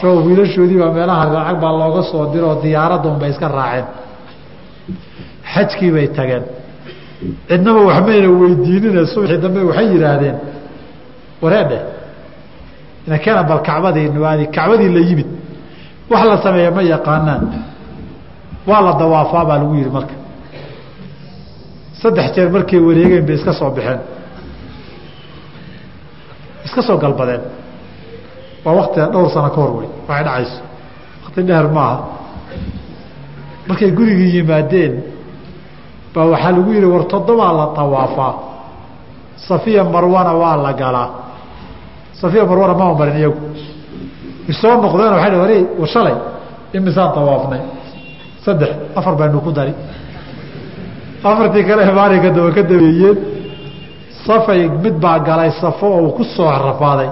show wiilashoodii baa meelaha lacag baa looga soo diro oo diyaaradda unbay iska raaceen. Xajkii bay tageen. Cidnaba waxmayna weydiinine subaxii dambe waxay yidhaahdeen wareedhe inakeena bal kacbadii nuaadi kacbadii la yimid. Wax la sameeya ma yaqaanaan. Waa la dawaafaa baa lagu yihi marka. Saddex jeer markay wareegeen bay iska soo baxeen. Iska soo galbadeen waa waktiga dhowr sano ka hor wey waxay dhacayso. Wakti dheer maaha. Markay gurigii yimaadeen baa waxaa lagu yihi war toddobaa la tawaafaa safiya marwana waa la galaa safiya marwana mama marin iyagu. Isoo noqdeen waay war shalay. Imisaan tawaafnay. Saddex afar baynu ku dari. Afartii kale maalinka daba ka dabeeyeen safay mid baa galay safo oo ku soo rafaaday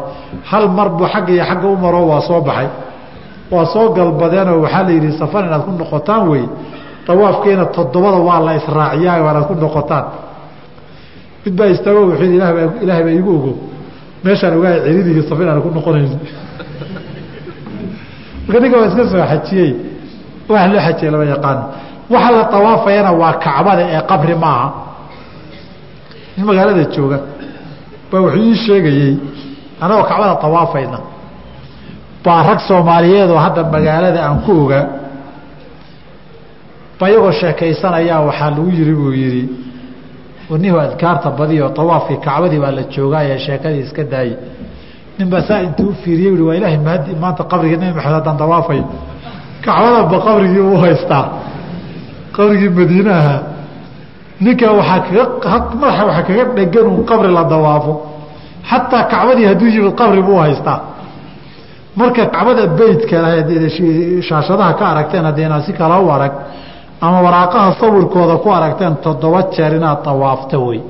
hal mar buu xagga iyo xagga u maro waa soo baxay. Waa soo galbadeenoo waxaa la yidhi safar inaad ku noqotaan wey. Dawaafkiina toddobada waa la israaciyaa waa inaad ku noqotaan. Mid baa istaago wuxuu yidhi ilaahay baa iigu ogo meeshaan ogahay ciridigi safa inaan ku noqonayno marka ninka waa iska soo xajiyey wax loo xajiyey lama yaqaano waxa la tawaafayana waa kacbada ee qabri maaha nin magaalada jooga. Baa wuxuu ii sheegayey anagoo kacbada tawaafayna baa rag soomaaliyeed oo hadda magaalada aan ku ogaa ba iyagoo sheekaysanayaa waxaa lagu yiri buu yidhi wanihu adkaarta badiyo tawaafkii kacbadii baa la joogaaye sheekadii iska daayey nin baa saa intuu ufiiriyey i waa ilaahay mahadi maanta qabrigii nabi maxamed haddaan dawaafayo kacbadaba qabrigii u haystaa. Qabrigii madiine ahaa ninka waaa kaga waxaa kaga dhegan un qabri la dawaafo. Xataa kacbadii hadduu yimid qabri buu haystaa. Marka kacbada beytka shaashadaha ka aragteen haddii si kala u arag ama waraaqaha sawirkooda ku aragteen toddoba jeer inaad dawaafto wey.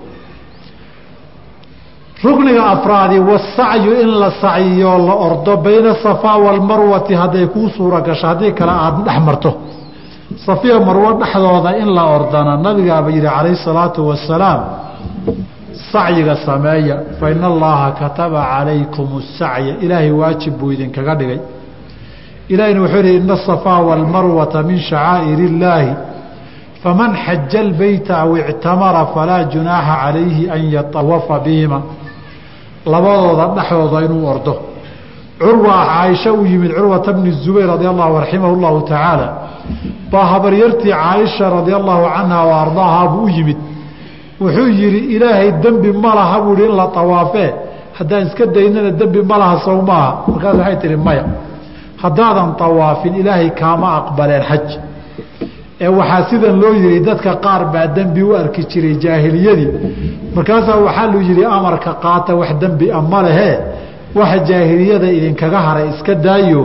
Rukniga afraadi wasacyu in la sacyiyo la ordo bayna safaa walmarwati hadday kuu suura haddii kale aada dhex marto safiya marwo dhexdooda in la ordana nabigaaba yihi calayhi salaatu wasalaam sacyiga sameeya fa ina allaha kataba calaykum sacya ilaahay waajib buu idinkaga dhigay. Ilahina wuxuu yihi ina asafaa walmarwata min shacaa'ir illaahi faman xaja albayta aw ictamara falaa junaaxa calayhi an yatawafa bihima. Labadooda dhexdooda inuu ordo. Curwa caaisha u yimid curwata bni zubayr radi allahu raximah llahu tacaala baa habaryartii caaisha radia allahu canha wa ardaahaa u yimid. Wuxuu yidhi ilaahay dembi ma laha buu ihi in la tawaafee. Haddaan iska daynana dembi ma laha sow maaha. Markaas waxay tihi maya haddaadan tawaafin ilaahay kaama aqbaleen xaj. Ee waxaa sidan loo yihi dadka qaar baa dembi u arki jiray jaahiliyadii. Markaasaa waxaa lu yihi amarka qaata wax dembi a ma lehe. Waxa jaahiliyada idinkaga haray iska daayo.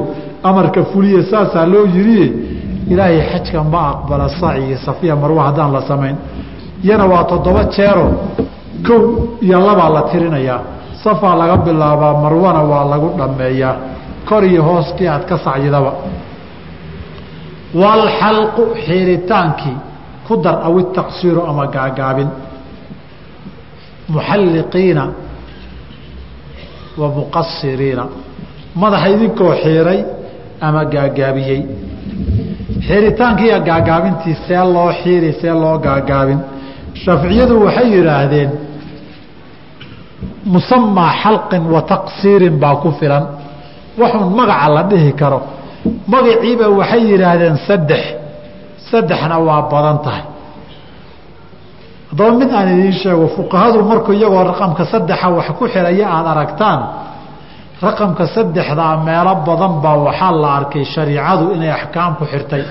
Amarka fuliya saasaa loo yidhi ilaahay xajka ma aqbala saciyo safiya marwa haddaan la samayn. Iyana waa toddoba jeero kow iyo labaa la tirinayaa. Safaa laga bilaabaa marwana waa lagu dhammeeyaa. Kor iyo hooskii aad ka sacyidaba walxalqu xiiritaankii ku dar aw itaqsiiru ama gaagaabin. Muxalliqiina wa muqasiriina madaxa idinkoo xiiray ama gaagaabiyey xiiritaankiiyo gaagaabintii see loo xiiri see loo gaagaabin. Shaaficiyadu waxay yidhaahdeen musamaa xalqin wa taqsiirin baa ku filan. Waxun magaca la dhihi karo. Magaciiba waxay yidhaahdeen saddex saddexna waa badan tahay. Haddaba mid aan idiin sheego fuqahadu markuu iyagoo raqamka saddexa wax ku xiraya aada aragtaan raqamka saddexdaa meelo badan baa waxaa la arkay shariicadu inay axkaam ku xirtay.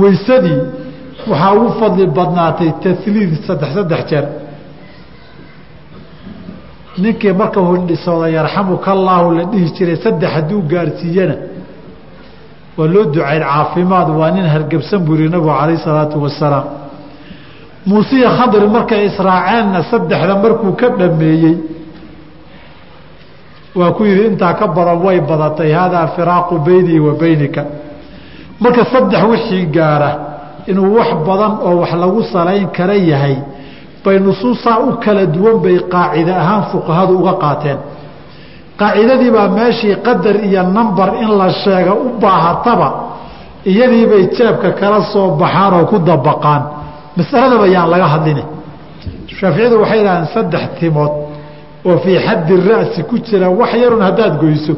Weysadii waxaa ugu fadli badnaatay taliid saddex saddex jeer. Ninkii marka hindhisooda yarxamuka allaahu la dhihi jiray saddex hadduu gaarsiiyana waa loo ducayn caafimaad waa nin hargebsan yihi nabigu calayh salaatu wasalaam muusiya khadri markay israaceenna saddexda markuu ka dhameeyey waa ku yidhi intaa ka badan way badatay haadaa firaaqu beynii wa beynika marka saddex wixii gaara inuu wax badan oo wax lagu salayn kara yahay bay nusuusaa u kala duwan bay qaacide ahaan fuqahadu uga qaateen. Qaacidadii baa meeshii qadar iyo nambar in la sheega u baahataba iyadiibay jeebka kala soo baxaan oo ku dabaqaan. Masaladaba yaan laga hadline shaaficiyadu waxay yidhahdeen saddex timood oo fii xaddi ra'si ku jira wax yarun haddaad goyso.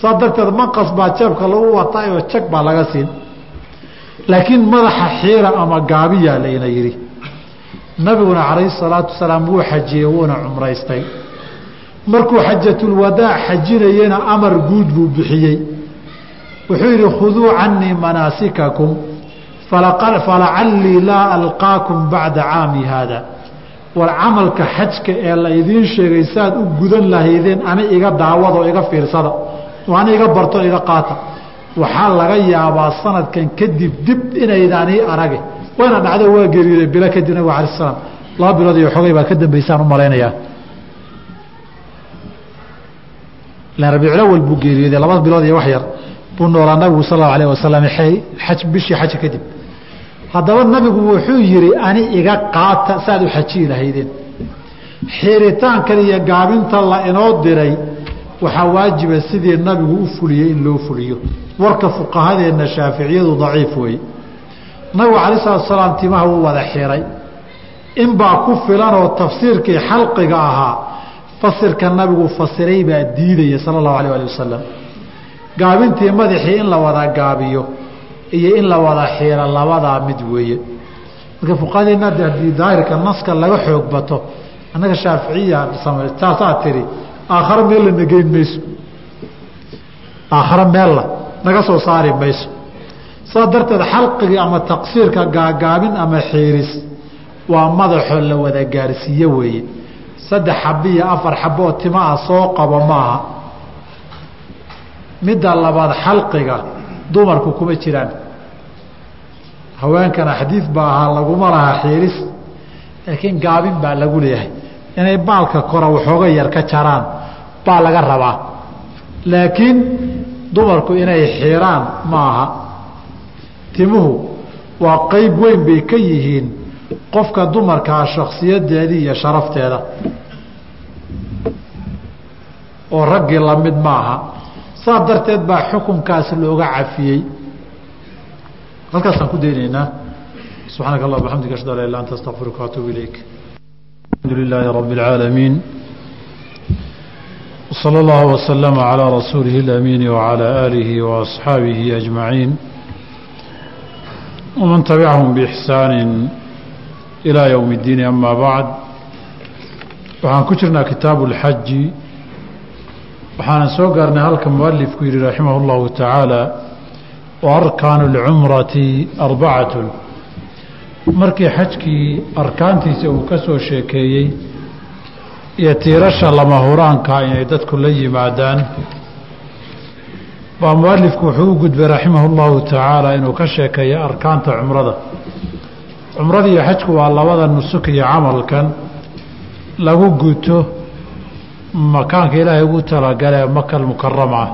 Saa darteed manqas baa jeebka lagu wataay oo jag baa laga siin. Laakiin madaxa xiira ama gaabiyaa layna yidhi. Nabiguna calayhi salaatu wasalaam wuu xajiyey wuuna cumraystay. Markuu xajatulwadaac xajinayena amar guud buu bixiyey. Wuxuu yidhi khuduu canii manaasikakum falacallii laa alqaakum bacda caami haada war camalka xajka ee la idiin sheegay saaad u gudan lahaydeen ani iga daawado iga fiirsada ani iga barto iga qaata. Waxaa laga yaabaa sanadkan kadib dib inaydaan ii arage. Wayna dhacdo waa geeriyooday bilo kadib nabig ala slam laba bilood iyo xogay baa ka dambaysaan u malaynayaa ilan rabiiculawal buu geeriyooday laba bilood iyo wax yar. Buu noolaa nabigu sal allau alah wasalam aj bishii xaja kadib haddaba nabigu wuxuu yihi ani iga qaata saaad u xajiyi lahaydeen. Xiritaankan iyo gaabinta la inoo diray waxaa waajiba sidii nabigu u fuliyey in loo fuliyo. Warka fuqahadeenna shaaficiyadu daciif weeye nabigu alai salatu salaam timaha wuu wada xiray. Inbaa ku filanoo tafsiirkii xalqiga ahaa fasirka nabigu fasiray baa diidaya sala allahu alah ali wasalam gaabintii madaxii in la wada gaabiyo iyo in la wada xiiro labadaa mid weeye. Marka fuqahadeena haddii daahirka naska laga xoog bato annaga shaaficiya samay taasaa tiri aakhare meella nageyn mayso. Aakhare meella naga soo saari mayso. Saa darteed xalqigii ama taqsiirka gaagaabin ama xiiris waa madaxoo la wada gaarsiiye weeye. Saddex xabo iyo afar xabo oo timaa soo qabo maaha. Midda labaad xalqiga dumarku kuma jiraan. Haweenkana xadiid baa ahaa laguma lahaa xiiris laakiin gaabin baa lagu leeyahay. Inay baalka kora waxooga yar ka jaraan baa laga rabaa. Laakiin dumarku inay xiiraan ma aha. Timuhu waa qeyb weyn bay ka yihiin qofka dumarkaa shaksiyadeedii iyo sharafteeda. Oo raggii la mid maaha saa darteed baa xukunkaas looga cafiyey halkaasaan ku daynaynaa subxaanaka allah bxamdika ashhadu an la ila anta astaqfiruka waatuubu ilayk alxamdu lilaahi rabi اlcaalamiin wslى اllah wslama calىa rasuulihi اlamiini wعalى aalihi waasxaabihi ajmaciin wman tabicahum bixsaani ilaa ywm اddiin ama bacd waxaan ku jirnaa kitaabu اlxaji waxaana soo gaarnay halka mualifku yihi raximah اllahu tacaala wa arkaanu اlcumrati arbacatun markii xajkii arkaantiisa uu ka soo sheekeeyey iyo tiirasha lama huraanka inay dadku la yimaadaan baa mualifku wuxuu u gudbay raximah اllahu tacaala inuu ka sheekeeyo arkaanta cumrada cumrada iyo xajku waa labada nusuk iyo camalkan lagu guto makaanka ilaahay ugu talagalee maka mukarama ah.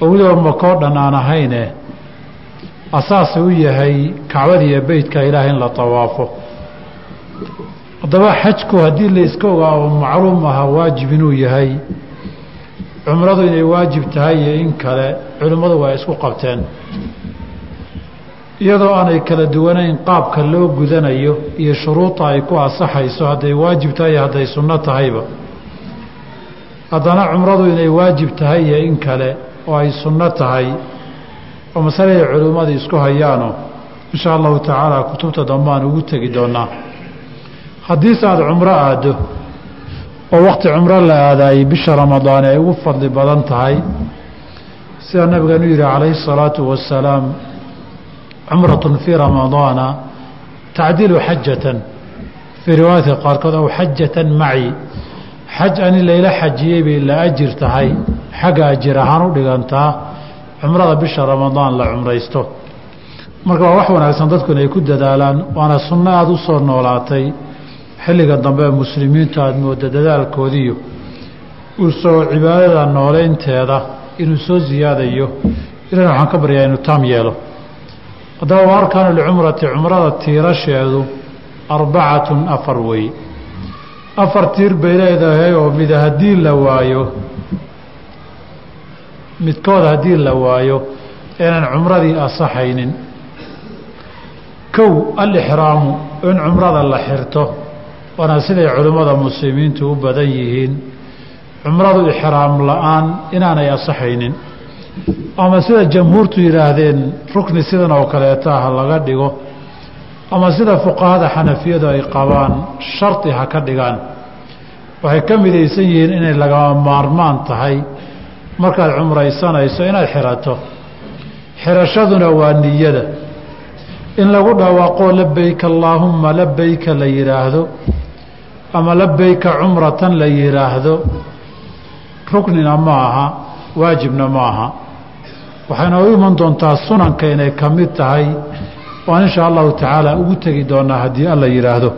Weliba makoo dhan aan ahayne asaasa u yahay kacbada iyo beytka ilaahay in la tawaafo. Haddaba xajku haddii la iska ogaa oo macluum aha waajib inuu yahay. Cumradu inay waajib tahay iyo in kale culimmadu waa isku qabteen. Iyadoo aanay kala duwanayn qaabka loo gudanayo iyo shuruuda ay ku asaxayso hadday waajib tahay iyo hadday sunno tahayba haddana cumradu inay waajib tahay iyo in kale oo ay sunno tahay oo masaladay culimmadu isku hayaano inshaa allahu tacaala kutubta dambe aan ugu tegi doonaa haddiise aada cumro aaddo oo waqti cumro la aadaayey bisha ramadaan ay ugu fadli badan tahay sida nabigeenu yihi calayhi الsalaatu wasalaam cumratun fii ramadaana tacdilu xajatan fii riwaayadka qaarkood aw xajatan maci xaj ani layla xajiyey bay la ajir tahay. Xagga ajir ahaan u dhigantaa cumrada bisha ramadaan la cumraysto. Marka waa wax wanaagsan dadku inay ku dadaalaan waana sunno aada u soo noolaatay. Xilliga dambe ee muslimiintu aada mooda dadaalkoodiiyo. Uu cibaadada nooleynteeda inuu soo siyaadayo ilana waxaan ka baryaa inuu taam yeelo. Haddaba wa arkaanu licumrati cumrada tiirasheedu arbacatun afar wey afar tiir bay leedahay oo mid haddii la waayo midkood haddii la waayo inaan cumradii asaxaynin. Kow alixraamu in cumrada la xirto waana siday culimmada muslimiintu u badan yihiin. Cumradu ixraam la'aan inaanay asaxaynin. Ama sida jamhuurtu yidhaahdeen rukni sidan oo kaleeta ha laga dhigo ama sida fuqahada xanafiyadu ay qabaan shardi ha ka dhigaan. Waxay ka midaysan yihiin inay lagama maarmaan tahay markaad cumraysanayso inaad xirato. Xirashaduna waa niyada. In lagu dhawaaqoo labayka allaahumma labayka la yidhaahdo ama labayka cumratan la yidhaahdo ruknina ma aha waajibna ma aha. Waxayna u iman doontaa sunanka inay ka mid tahay waan inshaa allahu tacaala ugu tegi doonaa haddii alla yidhaahdo.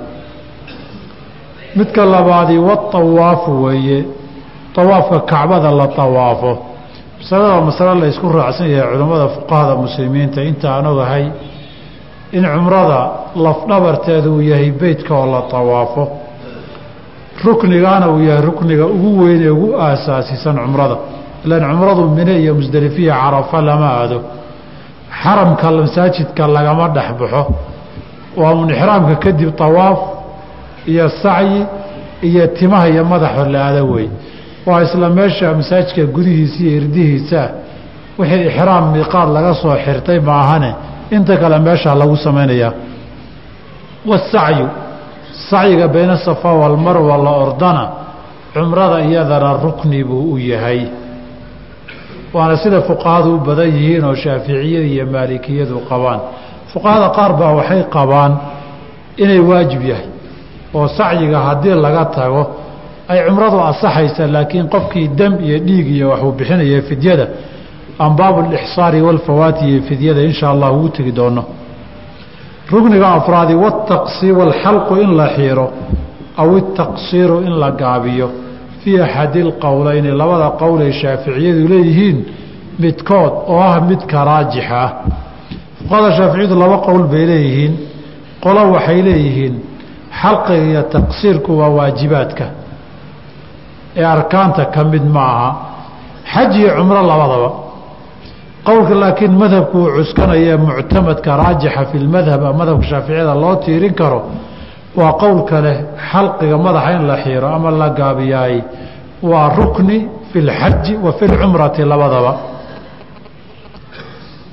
Midka labaadii watawaafu weeye. Tawaafka kacbada la tawaafo. Masalada masalo la ysku raacsan yahay culimmada fuqahada muslimiinta. Inta aan ogahay in cumrada lafdhabarteeda uu yahay beytka oo la tawaafo. Ruknigaana uu yahay rukniga ugu weyn ee ugu aasaasisan cumrada. Ilan cumradu mine iyo musdelifiya carafa lama aado xaramka masaajidka lagama dhex baxo. Waa un ixraamka kadib tawaaf iyo sacyi iyo timaha iyo madaxo la aado wey waa isla meesha masaajidka gudihiisa iyo irdihiisaa wixii ixraam miiqaad laga soo xirtay maahane inta kale meeshaa lagu samaynayaa wasacyu sacyiga bayna safa walmarwa la ordana cumrada iyadana rukni buu u yahay waana sida fuqahadu u badan yihiin oo shaaficiyada iyo maalikiyadu qabaan. Fuqahada qaar baa waxay qabaan inay waajib yahay oo sacyiga haddii laga tago ay cumradu asaxaysa laakiin qofkii dam iyo dhiig iyo waxuu bixinaya fidyada aan baabulixsaari walfawaati iyo fidyada insha allah ugu tegi doono. Rukniga afraadi wataqsi walxalqu in la xiiro aw itaqsiiru in la gaabiyo fii axadi lqowleyni labada qowl ay shaaficiyadu leeyihiin midkood oo ah midka raajixa ah. Shaaficiyadu laba qowl bay leeyihiin qolo waxay leeyihiin xalqiga iyo taqsiirku waa waajibaadka. Ee arkaanta ka mid ma aha. Xaj iyo cumro labadaba. Qowlka laakiin madhabku uu cuskanaya muctamadka raajixa fi lmadhab madhabka shaaficiyada loo tiirin karo waa qowlka leh xalqiga madaxa in la xiiro ama la gaabiyaay waa rukni fi lxaji wa fi lcumrati labadaba.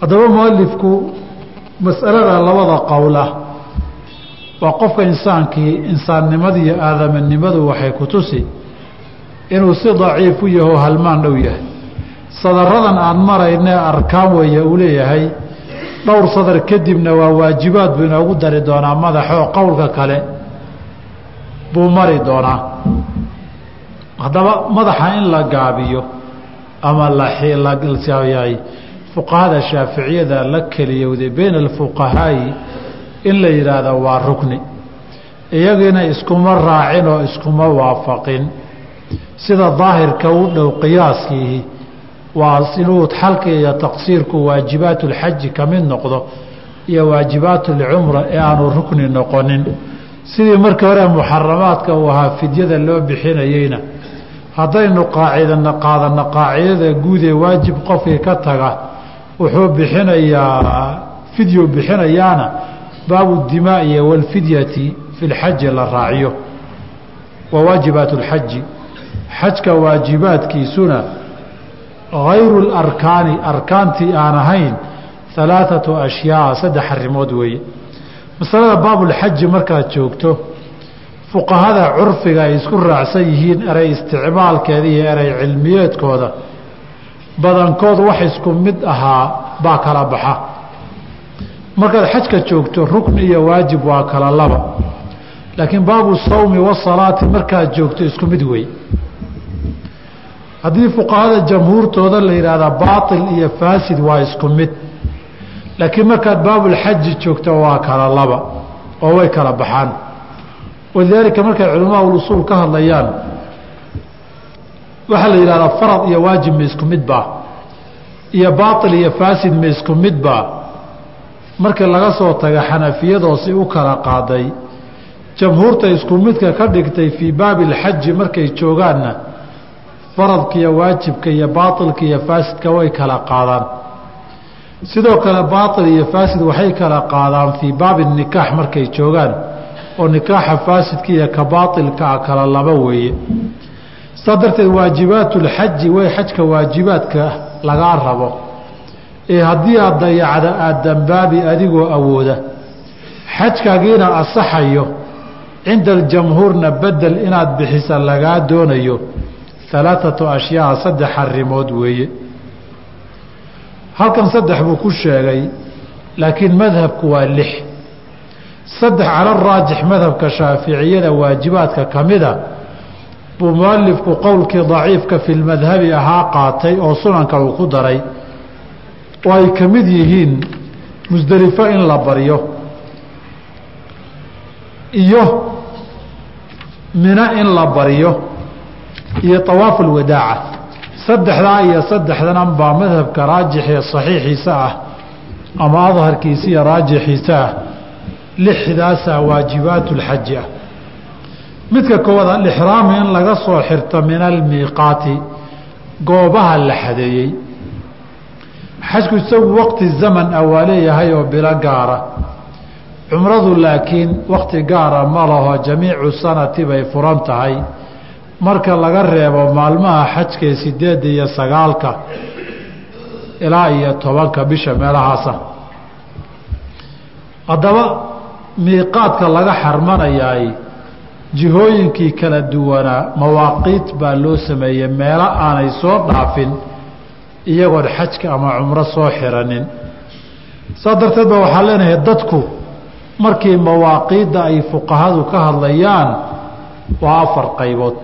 Haddaba mualifku masalada labada qowlah waa qofka insaankii insaannimada iyo aadamanimadu waxay ku tusi inuu si daciif u yaho halmaan dhow yahay. Sadaradan aan marayne arkaan weeye uu leeyahay dhowr sadar kadibna waa waajibaad buu inoogu dari doonaa madaxoo qowlka kale buu mari doonaa. Haddaba madaxa in la gaabiyo ama layahay fuqahada shaaficiyada la keliyowday bayna alfuqahaa'i in la yidhaahdo waa rukni. Iyagiina iskuma raacin oo iskuma waafaqin. Sida daahirka u dhow qiyaaskiihi waa inuu xalka iyo taqsiirku waajibaat اlxaji ka mid noqdo iyo waajibaat اlcumra ee aanu rukni noqonin sidii markii hore muxaramaadka uu ahaa fidyada loo bixinayeyna haddaynu qaacidana qaadana qaacidada guud ee waajib qofkii ka taga wuxuu bixinayaa fidyu bixinayaana baabu dimaa'i walfidyati fi lxaji la raaciyo wa waajibaat اlxaji xajka waajibaadkiisuna hayru larkaani arkaantii aan ahayn alaaatu ashyaa saddex arrimood weeye masalada baabulxaji markaad joogto fuqahada curfiga ay isku raacsan yihiin erey isticmaalkeeda iyo erey cilmiyeedkooda badankood wax isku mid ahaa baa kala baxa markaad xajka joogto rukni iyo waajib waa kala laba laakiin baabu sawmi wasalaati markaad joogto isku mid wey haddii fuqahada jamhuurtooda la yidhaahdaa baail iyo faasid waa isku mid. Laakiin markaad baabulxaji joogto waa kala laba oo way kala baxaan. Walidaalika markay culamaa usuul ka hadlayaan waxaa la yidhahdaa farad iyo waajib ma isku mid baa iyo baail iyo faasid ma isku mid baa markii laga soo taga xanafiyadoosi u kala qaaday jamhuurta isku midka ka dhigtay fii baabi alxaji markay joogaanna faradka iyo waajibka iyo baailka iyo faasidka way kala qaadaan. Sidoo kale baail iyo faasid waxay kala qaadaan fii baabi nikaax markay joogaan oo nikaaxa faasidka iyo ka baailka a kala laba weeye. Saa darteed waajibaatulxaji way xajka waajibaadka lagaa rabo. Ee haddii aad dayacda aada dambaabi adigoo awooda xajkaagiina asaxayo cinda aljamhuurna bedel inaad bixisa lagaa doonayo alaaatu ashyaa saddex arrimood weeye. Halkan saddex buu ku sheegay laakiin madhabku waa lix. Saddex cala raajix madhabka shaaficiyada waajibaadka ka mida buu mualifku qowlkii daciifka fi lmadhabi ahaa qaatay oo sunanka uu ku daray. Oo ay ka mid yihiin musdelifo in la baryo. Iyo mina in la baryo iyo awaafu lwadaaca saddexdaa iyo saddexdanan baa madhabka raajixee saxiixiisa ah ama adharkiisa iyo raajixiisa ah. Lixdaasaa waajibaat lxaji ah. Midka koowaad alixraami in laga soo xirto min almiiqaati goobaha la xadeeyey. Xajku isagu waqti zaman ah waa leeyahay oo bilo gaara. Cumradu laakiin waqti gaara ma laho jamiicu sanati bay furan tahay marka laga reebo maalmaha xajkee sideedda iyo sagaalka ilaa iyo tobanka bisha meelahaasa. Haddaba miiqaadka laga xarmanayaay jihooyinkii kala duwanaa mawaaqiit baa loo sameeyey meelo aanay soo dhaafin iyagoon xajka ama cumro soo xiranin. Saa darteed ba waxaa leenahay dadku markii mawaaqiidda ay fuqahadu ka hadlayaan waa afar qaybood.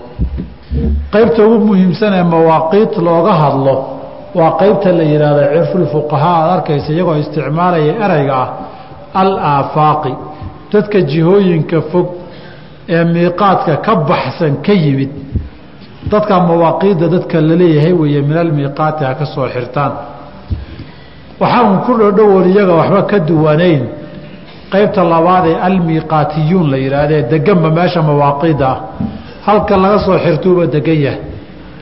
Qaybta ugu muhiimsan ee mawaaqiit looga hadlo waa qaybta la yidhaahdo cirfulfuqahaa aada arkaysa iyagoo isticmaalaya ereyga ah al aafaaqi dadka jihooyinka fog ee miiqaadka ka baxsan ka yimid. Dadka mawaaqiidda dadka la leeyahay weeye min almiiqaati ha ka soo xirtaan. Waxaan ku dhodhowoon iyaga waxba ka duwanayn qaybta labaad ee almiiqaatiyuun la yidhaahdee deganba meesha mawaaqiidda ah. Halka laga soo xirtuuba degan yahay.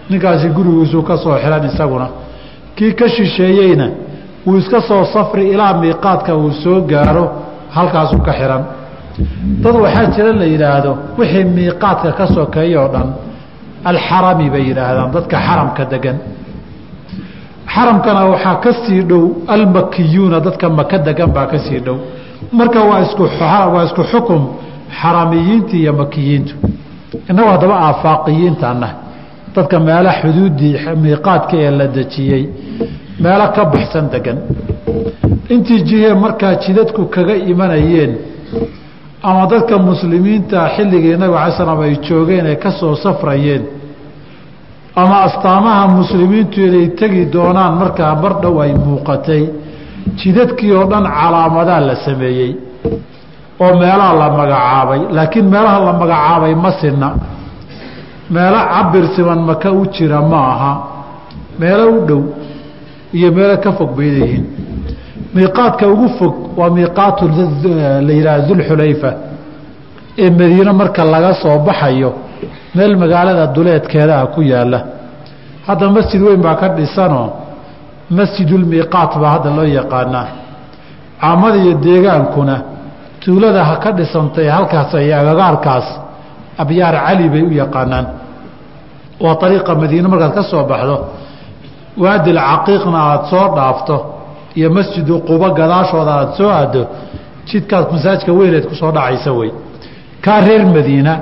Ninkaasi gurigiisuu ka soo xiran isaguna. Kii ka shisheeyeyna wuu iska soo safri ilaa miiqaadka uu soo gaaro halkaasuu ka xihan dad waxaa jira la yidhaahdo wixii miiqaadka ka sokeeya oo dhan alxarami bay yidhaahdaan dadka xaramka degan xaramkana waxaa ka sii dhow almakiyuuna dadka maka degan baa ka sii dhow marka waa isku waa isku xukum xaramiyiinta iyo makiyiintu. Innagu haddaba aafaaqiyiintaana dadka meelo xuduuddii miiqaadka ee la dejiyey meelo ka baxsan degan intii jihee markaa jidadku kaga imanayeen ama dadka muslimiinta xilligii nabig alay slam ay joogeen ay ka soo safrayeen ama astaamaha muslimiintu inay tegi doonaan markaa mar dhow ay muuqatay jidadkii oo dhan calaamadaa la sameeyey oo meelaha la magacaabay laakiin meelaha la magacaabay ma sinna. Meelo cabir siman maka u jira ma aha. Meelo u dhow iyo meelo ka fog bay leeyihiin. Miiqaadka ugu fog waa miiqaatu la yidhaha dulxulayfa ee madiine marka laga soo baxayo meel magaalada duleedkeedaa ku yaalla. Hadda masjid weyn baa ka dhisanoo masjidulmiiqaat baa hadda loo yaqaanaa. Caamada iyo deegaankuna tuulada ha ka dhisantay halkaas iyo agagaarkaas abyaar cali bay u yaqaanaan. Waa ariiqa madiine markaad ka soo baxdo. Waadil caqiiqna aada soo dhaafto iyo masjidu quba gadaashooda aada soo aado jidkaas masaajka weyneed ku soo dhacaysa wey. Kaa reer madiina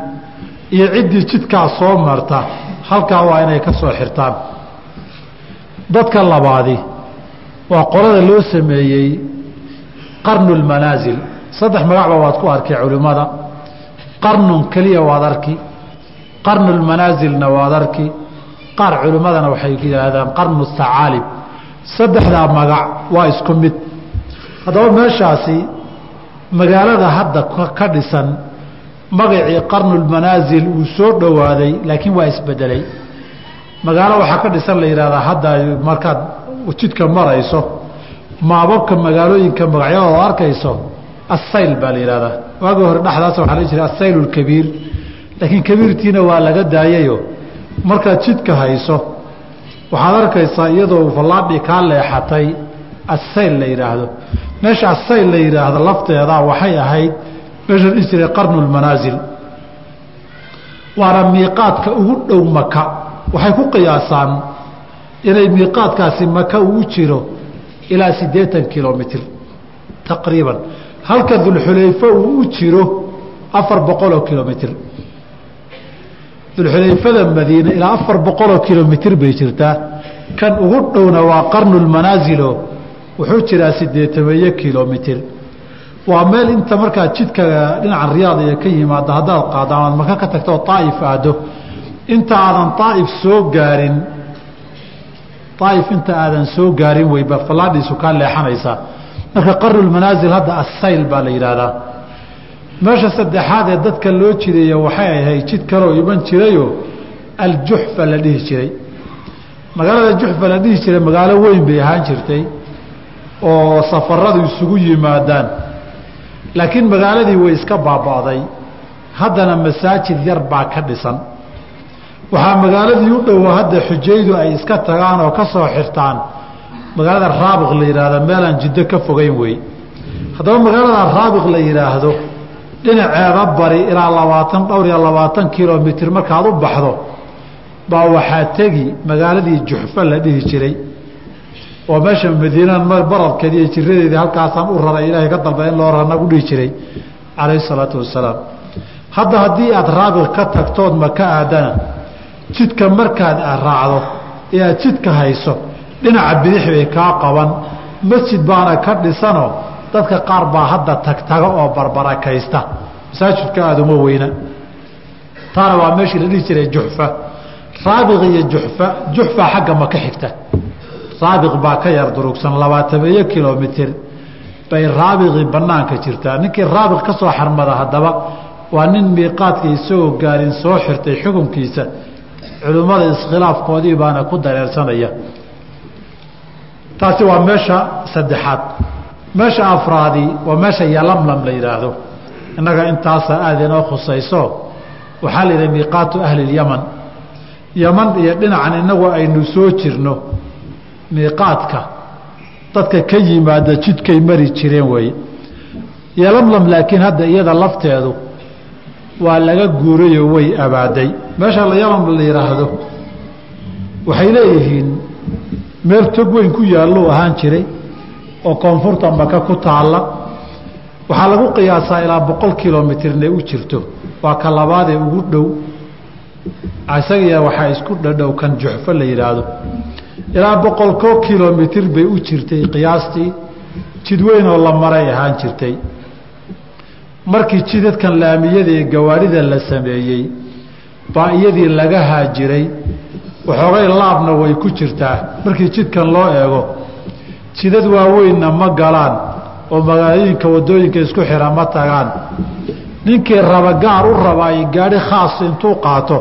iyo ciddii jidkaas soo marta halkaa waa inay ka soo xirtaan dadka labaadi waa qolada loo sameeyey qarnu lmanaasil saddex magacba waad ku arkay culimmada qarnun keliya waad arki. Qarnu lmanaasilna waad arki. Qaar culimmadana waxay yidhaahdaan qarnu sacaalib. Saddexdaa magac waa isku mid. Haddaba meeshaasi magaalada hadda ka dhisan magacii qarnulmanaasil uu soo dhowaaday laakiin waa isbedelay magaalo waxaa ka dhisan la yidhahdaa hadda markaad jidka marayso maababka magaalooyinka magacyadooda arkayso assayl baa la yidhahdaa waagii hore dhexdaas waxaa la jiray lkabiir laakiin kabiirtiina waa laga daayayo. Markaad jidka hayso waxaad arkaysaa iyadoo fallaadhi kaa leexatay asayl la yidhaahdo. Meesha asayl la yidhaahdo lafteeda waxay ahayd meesha dhihi jiray qarnu lmanaasil waana miiqaadka ugu dhow maka waxay ku qiyaasaan inay miiqaadkaasi maka uu jiro ilaa siddeetan kilomitr taqriiban. Halka dulxulayfo uu u jiro afar boqoloo kilomitr. Dulxulayfada madiine ilaa afar boqoloo kilomitr bay jirtaa. Kan ugu dhowna waa qarnu lmanaasilo wuxuu jiraa sideetameeyo kilomitr. Waa meel inta markaa jidka dhinaca riyaad iyo ka yimaado haddaad qaado amaad maka ka tagto oo aaif aado inta aadan aaif soo gaarin aaif inta aadan soo gaarin weyba fallaadhiisu kaa leexanaysaa. Marka qarnulmanaasil hadda assayl baa la yidhaahdaa. Meesha saddexaad ee dadka loo jideeya waxay ahayd jid kaloo iman jirayoo aljuxfa la dhihi jiray. Magaalada juxfa la dhihi jiray magaalo weyn bay ahaan jirtay oo safaradu isugu yimaadaan. Laakiin magaaladii way iska baaba'day. Haddana masaajid yar baa ka dhisan waxaa magaaladii u dhowo hadda xujaydu ay iska tagaan oo ka soo xirtaan magaalada raabiq la yidhaahdo meelaan jiddo ka fogeyn wey haddaba magaalada raabiq la yidhaahdo dhinaceeda bari ilaa labaatan dhowr iyo labaatan kilomitr markaad u baxdo baa waxaa tegi magaaladii juxfa la dhihi jiray. Oo meesha madiinan baradkeedi iyo jiradeedii halkaasaan u raray ilaahay ka dalba in loo ranagu dhihi jiray calayhi salaatu wasalaam hadda haddii aad raabiq ka tagtood maka aadana jidka markaad raacdo ee aad jidka hayso dhinaca bidix bay kaa qaban. Masjid baana ka dhisanoo dadka qaar baa hadda tagtaga oo barbarakaysta. Masaajidka aada uma weyna. Taana waa meeshii la dhihi jiray juxfa. Raabiq iyo juxfa juxfa xagga maka xigta. Raabiq baa ka yar durugsan labaatameeyo kilomitr bay raabiqii banaanka jirtaa. Ninkii raabiq ka soo xarmada haddaba waa nin miiqaadka isagoo gaarin soo xirtay xukunkiisa culimmada iskhilaafkoodii baana ku dareersanaya. Taasi waa meesha saddexaad. Meesha afraadi waa meesha yalamlam la yidhaahdo innaga intaasa aada inoo khusayso waxaa la yidhaha miiqaatu ahli lyaman yaman iyo dhinacan inagu aynu soo jirno miiqaadka. Dadka ka yimaada jidkay mari jireen weeye yalamlam laakiin hadda iyada lafteedu waa laga guurayoo way abaaday. Meesha yalam la yidhaahdo waxay leeyihiin meel tog weyn ku yaalluu ahaan jiray oo koonfurta maka ku taalla. Waxaa lagu qiyaasaa ilaa boqol kilomitrna u jirto. Waa ka labaadee ugu dhow. Isagiya waxaa isku dhadhow kan juxfo la yidhaahdo ilaa boqolko kilomitr bay u jirtay qiyaastii. Jid weyn oo la maray ahaan jirtay markii jidadkan laamiyada ee gawaarida la sameeyey baa iyadii laga haajiray waxoogay laabna way ku jirtaa. Markii jidkan loo eego jidad waaweynna ma galaan oo magaalooyinka waddooyinka isku xira ma tagaan. Ninkii raba gaar u rabaa gaadhi khaas intuu qaato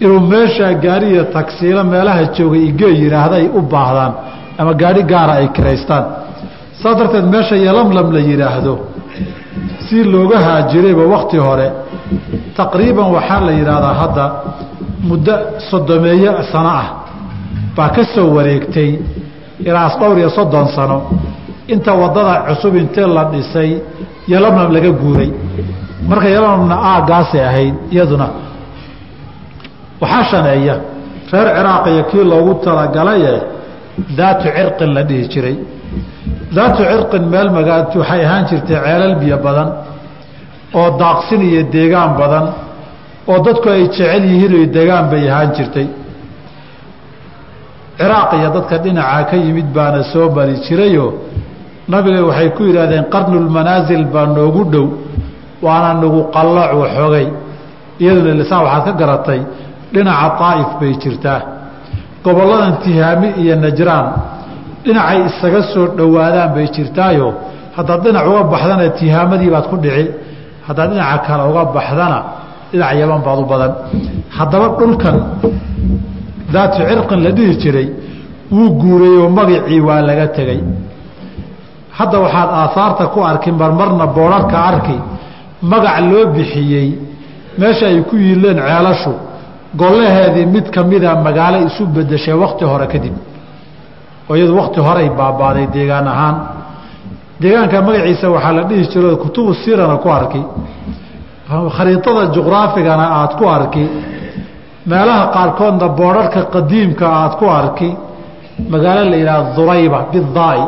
inuu meeshaa gaariya tagsiilo meelaha joogay igee yidhaahda ay u baahdaan ama gaadhi gaara ay kiraystaan. Saas darteed meesha yalamlam la yidhaahdo si looga haajirayba wakti hore. Taqriiban waxaa la yidhaahdaa hadda muddo soddomeeyo sano ah baa ka soo wareegtay ilaas dhowr iyo soddon sano. Inta waddada cusub intee la dhisay yalamlam laga guuray. Marka yalamlamna aagaasay ahayd iyaduna. Waxaa shaneeya reer ciraaq iyo kii loogu talagalaye daatu cirqin la dhihi jiray daatu cirqin meel magaa waxay ahaan jirtay ceelal biyo badan oo daaqsin iyo deegaan badan oo dadku ay jecel yihiin oy degaan bay ahaan jirtay. Ciraaq iyo dadka dhinacaa ka yimid baana soo mari jirayoo nabiga waxay ku yidhahdeen qarnulmanaasil baa noogu dhow waana nagu qallooc waxoogay iyaduna lisaan waxaad ka garatay dhinaca daa'if bay jirtaa. Gobolladan tihaami iyo najraan dhinacay isaga soo dhowaadaan bay jirtaayo. Haddaad dhinac uga baxdana tihaamadii baad ku dhici. Haddaad dhinaca kale uga baxdana dhinac yaman baad u badan. Haddaba dhulkan daatu cirqin la dhihi jiray wuu guurayoo magacii waa laga tegey. Hadda waxaad aahaarta ku arki marmarna boodharka arki magac loo bixiyey meesha ay ku yiileen ceelashu gollaheedii mid ka mida magaalo isu bedeshay wakti hore kadib oo iyadu wakti horey baabaaday deegaan ahaan. Deegaanka magaciisa waxaa la dhihi jiro kutubu sirana ku arki. Khariidada juqraafigana aada ku arki. Meelaha qaarkoodna boodharka qadiimka aada ku arki. Magaalo la yidhaha durayba bidaai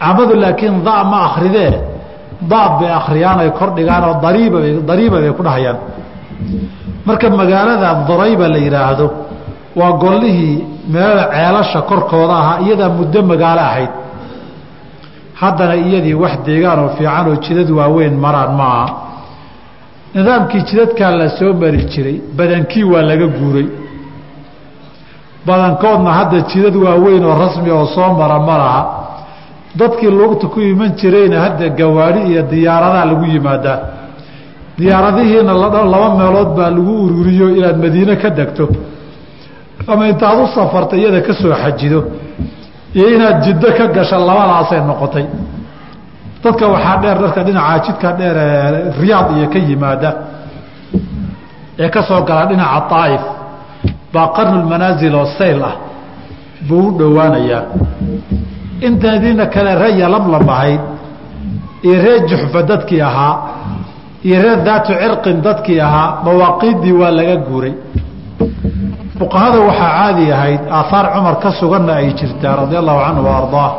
camadu laakiin da ma akridee daad bay akhriyaan ay kor dhigaan oo dariiba bay ku dhahayaan. Marka magaalada durayba la yidhaahdo waa gollihii meelada ceelasha korkooda ahaa iyadaa muddo magaalo ahayd. Haddana iyadii wax deegaan oo fiican oo jidad waaweyn maraan maaha nidaamkii jidadkaa la soo mari jiray badankii waa laga guuray. Badankoodna hadda jidad waaweyn oo rasmi oo soo mara ma laha. Dadkii lugta ku iman jirayna hadda gawaadhi iyo diyaaradaa lagu yimaadaa. Diyaaradihiina laba meelood baa lagu ururiyo inaad madiine ka degto ama intaad u safarta iyada ka soo xajido iyo inaad jiddo ka gasha labadaasay noqotay. Dadka waxaa dheer dadka dhinaca jidka dheer ee riyaad iyo ka yimaada ee ka soo gala dhinaca aa'if baa qarnulmanaasil oo sayl ah buu u dhowaanayaa. Intaadiina kale reeya lamlam ahayd iyo reer juxfa dadkii ahaa iyo reer daatu cirqin dadkii ahaa mawaaqiiddii waa laga guuray fuqahada waxaa caadi ahayd aahaar cumar ka suganna ay jirtaa radia allahu canhu wa ardaah.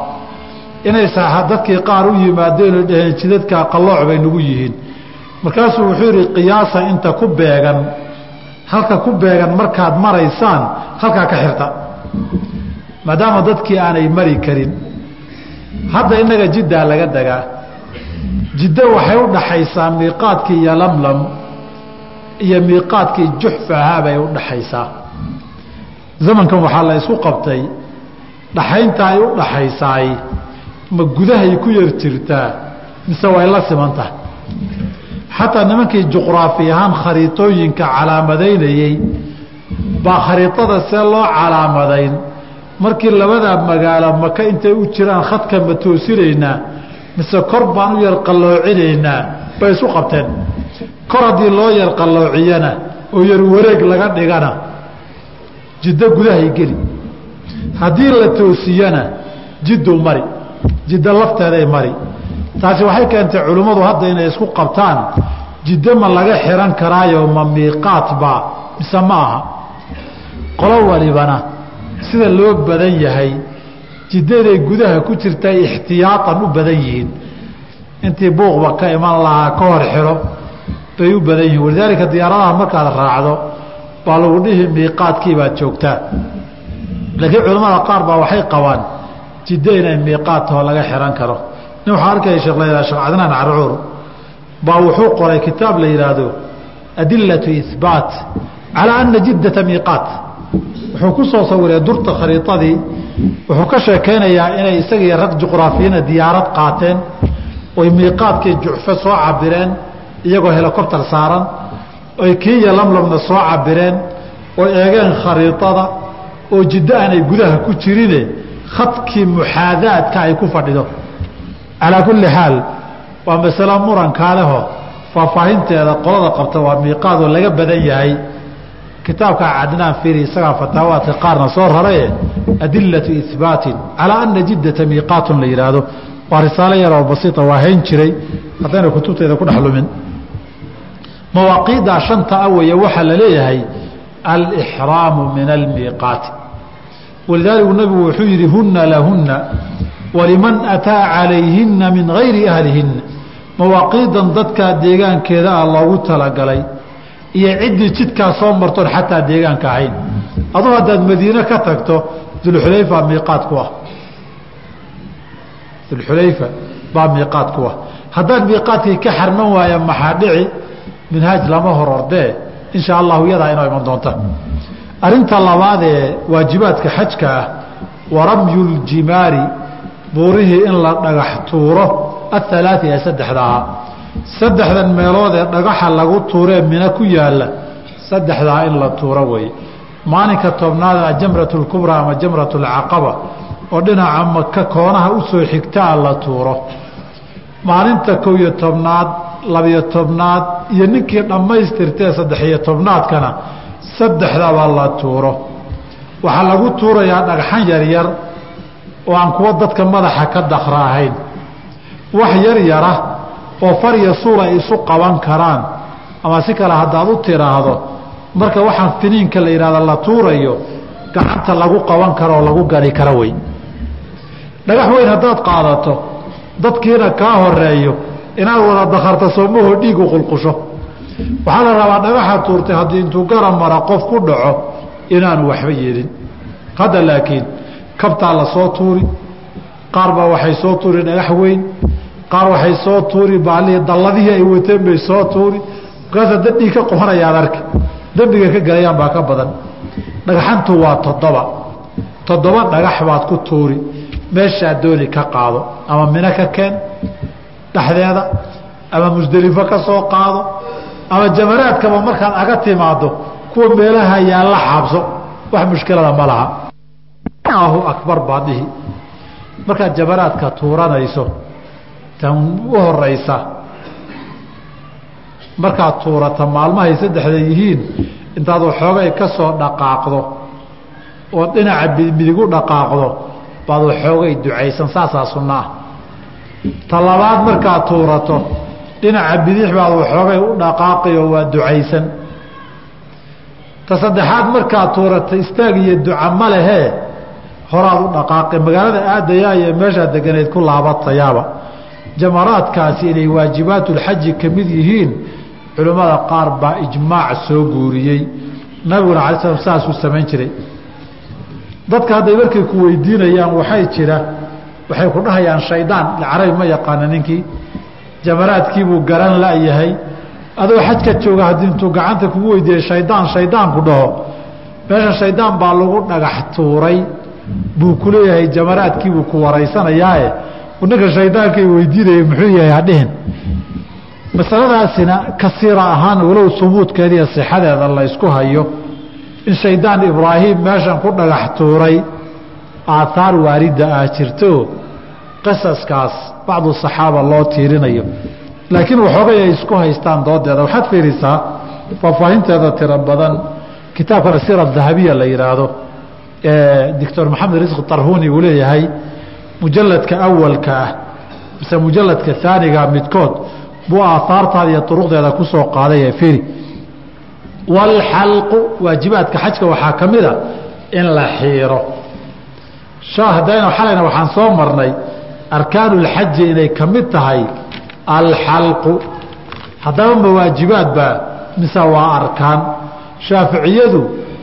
Inay dadkii qaar u yimaadeen oo dhaheen jidadkaa qallooc bay nagu yihiin. Markaasuu wuxuu yidhi qiyaasa inta ku beegan halka ku beegan markaad maraysaan halkaa ka xirta. Maadaama dadkii aanay mari karin. Hadda innaga jiddaa laga degaa jiddo waxay u dhaxaysaa miiqaadkii iyo lamlam iyo miiqaadkii juxfa ahaa bay u dhaxaysaa zamankan waxaa la isku qabtay dhaxaynta ay u dhaxaysaay ma gudahay ku yar jirtaa mise way la siman tahay. Xataa nimankii juqraafi ahaan khariitooyinka calaamadaynayey baa khariitada see loo calaamadayn. Markii labadaa magaalo maka intay u jiraan khadka ma toosinaynaa mise kor baan u yar qalloocinaynaa bay isu qabteen. Kor haddii loo yar qalloociyana oo yar wareeg laga dhigana jiddo gudahay geli. Haddii la toosiyana jidduu mari. Jiddo lafteeday mari. Taasi waxay keentay culimmadu hadda inay isku qabtaan jiddo ma laga xihan karaayo ma miiqaatbaa mise ma aha. Qolo walibana sida loo badan yahay jiddaday gudaha ku jirtay ixtiyaatan u badan yihiin. Intii buuqba ka iman lahaa ka hor xiro bay u badan yihiin. Walidaalika diyaaradaha markaad raacdo baa lagu dhihi miiqaadkii baad joogtaa laakiin culimmada qaar baa waxay qabaan jiddo inay miiqaadtaho laga xihan karo. Nin waxaa arkaya sheekh la sheekh cadnaan carcuur baa wuxuu qoray kitaab la yidhaahdo adilatu ihbaat calaa ana jiddata miiqaat wuxuu ku soo sawiray durta khariidadii wuxuu ka sheekaynayaa inay isagii rag juqraafiyana diyaarad qaateen oy miiqaadkii jucfo soo cabireen iyagoo helicobter saaran oy kiiya lamlamna soo cabireen oy eegeen khariidada oo jiddo aanay gudaha ku jirine khadkii muxaadaadka ay ku fadhido. Calaa kulli xaal waa masalo murankaa leho faahfaahinteeda qolada qabta waa miiqaadoo laga badan yahay. Kitaabka cadnaan firi isagaa fataawaadka qaarna soo raraye adilatu ihbaatin calaa ana jiddata miiqaatun la yidhaahdo. Waa risaalo yaroo basiita waa hayn jiray. Haddayna kutubteeda ku dhex lumin mawaaqiiddaa shanta a weeye waxaa la leeyahay alixraamu min almiiqaati. Walidaalika nabigu wuxuu yidhi hunna lahunna waliman ataa calayhinna min gayri ahlihinna. Mawaaqiidan dadkaa deegaankeeda ah loogu talagalay iyo ciddii jidkaa soo martoon xataa deegaanka ahayn. Aduu haddaad madiine ka tagto dulxulayfa miiqaad ku ah. Dulxulayfa baa miiqaad ku ah. Haddaan miiqaadkii ka xarman waaya maxaa dhici minhaaj lama hor ordee insha allahu iyadaa inoo iman doonta arrinta labaadee waajibaadka xajka ah wa ramyuljimaari buurihii in la dhagax tuuro. Athalaati ee saddexda ahaa saddexdan meelood ee dhagaxa lagu tuuree mina ku yaalla saddexdaa in la tuuro weeye maalinka tobnaada jamratulkubraa ama jamratulcaqaba oo dhinaca maka koonaha u soo xigtaa la tuuro. Maalinta kow iyo tobnaad labiyo tobnaad iyo ninkii dhammaystirtee saddexiyo tobnaadkana saddexdaba la tuuro. Waxaa lagu tuurayaa dhagxan yaryar oo aan kuwa dadka madaxa ka dakra ahayn wax yar yara oo fariya suul ay isu qaban karaan. Ama si kale haddaad u tiraahdo marka waxaan finiinka la yidhahda la tuurayo gacanta lagu qaban karo oo lagu gani karo wey dhagax weyn haddaad qaadato dadkiina kaa horeeyo inaad wada dakarta soomahoo dhiigu qulqusho. Waxaa la rabaa dhagaxa tuurtay haddii intuu garab mara qof ku dhaco inaanu waxba yeelin hadda laakiin kabtaa la tuuri. Qaar baa waxay soo tuuri dhagax weyn. Qaar waxay soo tuuri baalihii dalladihii ay wateen bay soo tuuri. Markaasa dadhii ka qohanayaad arki. Dembiga ka galayaan baa ka badan. Dhagaxantu waa toddoba. Toddoba dhagax baad ku tuuri. Meeshaad dooni ka qaado ama mino ka keen dhexdeeda ama musdelifo ka soo qaado ama jamaraadkaba markaad aga timaado kuwa meelaha yaalla xaabso wax mushkilada ma laha. Allahu akbar baad dhihi. Markaad jamaraadka tuuranayso tan u horeysa markaad tuurata maalmahay saddexda yihiin intaad waxoogay ka soo dhaqaaqdo oo dhinaca midig dhaqaaqdo baad waxoogay ducaysan saasaa sunno ah ta labaad markaad tuurato dhinaca bidix baad waxoogay u dhaqaaqayo waa ducaysan. Ta saddexaad markaad tuurata istaag iyo duca ma lehee horaad u dhaqaaqay. Magaalada aadayaa iyo meeshaad deganayd ku laabatayaaba jamaraadkaasi inay waajibaatulxaji ka mid yihiin culimmada qaar baa ijmaac soo guuriyey. Nabiguna alay slam saasuu samayn jiray. Dadka hadday markay ku weydiinayaan waxay jira waxay ku dhahayaan shaydaan. Carabi ma yaqaana ninkii. Jamaraadkiibuu garan layahay adoo xajka jooga haddii intuu gacanta kugu weydiiyey shaydaan shaydaanku dhaho. Meesha shaydaan baa lagu dhagax tuuray. Buu ku leeyahay jamaraadkiibuu ku waraysanayaae. Ninka shaydaankay weydiinayay muxuu yahay hadhihin masaladaasina kasiira ahaan walow subuudkeeda iyo sixadeeda la hayo. In shaydaan ibraahim meeshan ku dhagax tuuray aathaar waarida ah jirto qisaskaas bacdu saxaaba loo tiirinayo. Laakiin waxoogay ay isku haystaan doodeeda. Waxaad fiirisaa faahfaahinteeda tiro badan kitaabkan asira dahabiya la yidhaahdo ee doctor maxamed risqi tarhuni uu leeyahay mujaladka awalka ah mise mujaladka aaniga midkood buu aahaartaada iyo uruqdeeda ku soo qaaday ee firi walxalqu waajibaadka xajka waxaa ka mida in la xiiro hadayna xalayna waxaan soo marnay arkaanulxaji inay ka mid tahay alxalqu haddaba ma waajibaadbaa mise waa arkaan. Shaaficiyadu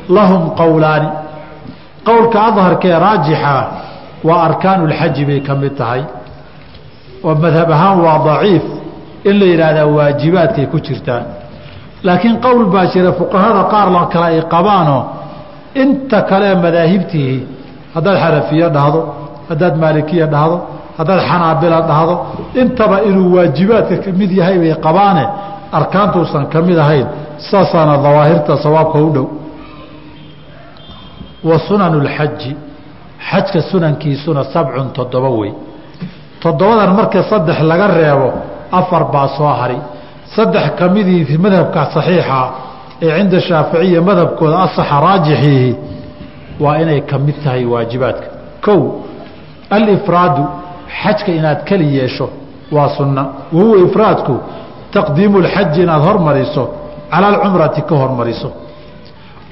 lahum qowlaani. Qowlka adharkee raajixa waa arkaanulxaji bay ka mid tahay. Oo madhab ahaan waa daciif in la yidhaahdaa waajibaadkay ku jirtaan. Laakiin qowl baa jira fuqahada qaar la kale ay qabaanoo inta kalee madaahibtihi haddaad xanafiye dhahdo haddaad maalikiya dhahdo haddaad xanaabila dhahdo intaba inuu waajibaadka ka mid yahay bay qabaane arkaantuusan ka mid ahayn saasaana dawaahirta sawaabka u dhow. Wa sunanu lxaji xajka sunankiisuna sabcun toddoba wey toddobadan marka saddex laga reebo afar baa soo hari. Saddex ka midii madhabka saxiixa ee cinda shaaficiya madhabkooda asaxa raajixiihi waa inay ka mid tahay waajibaadka. Kow alifraadu xajka inaad keli yeesho waa sunna. Wahuwa ifraadku taqdiimu lxaji inaad hormariso cala alcumrati ka hormariso.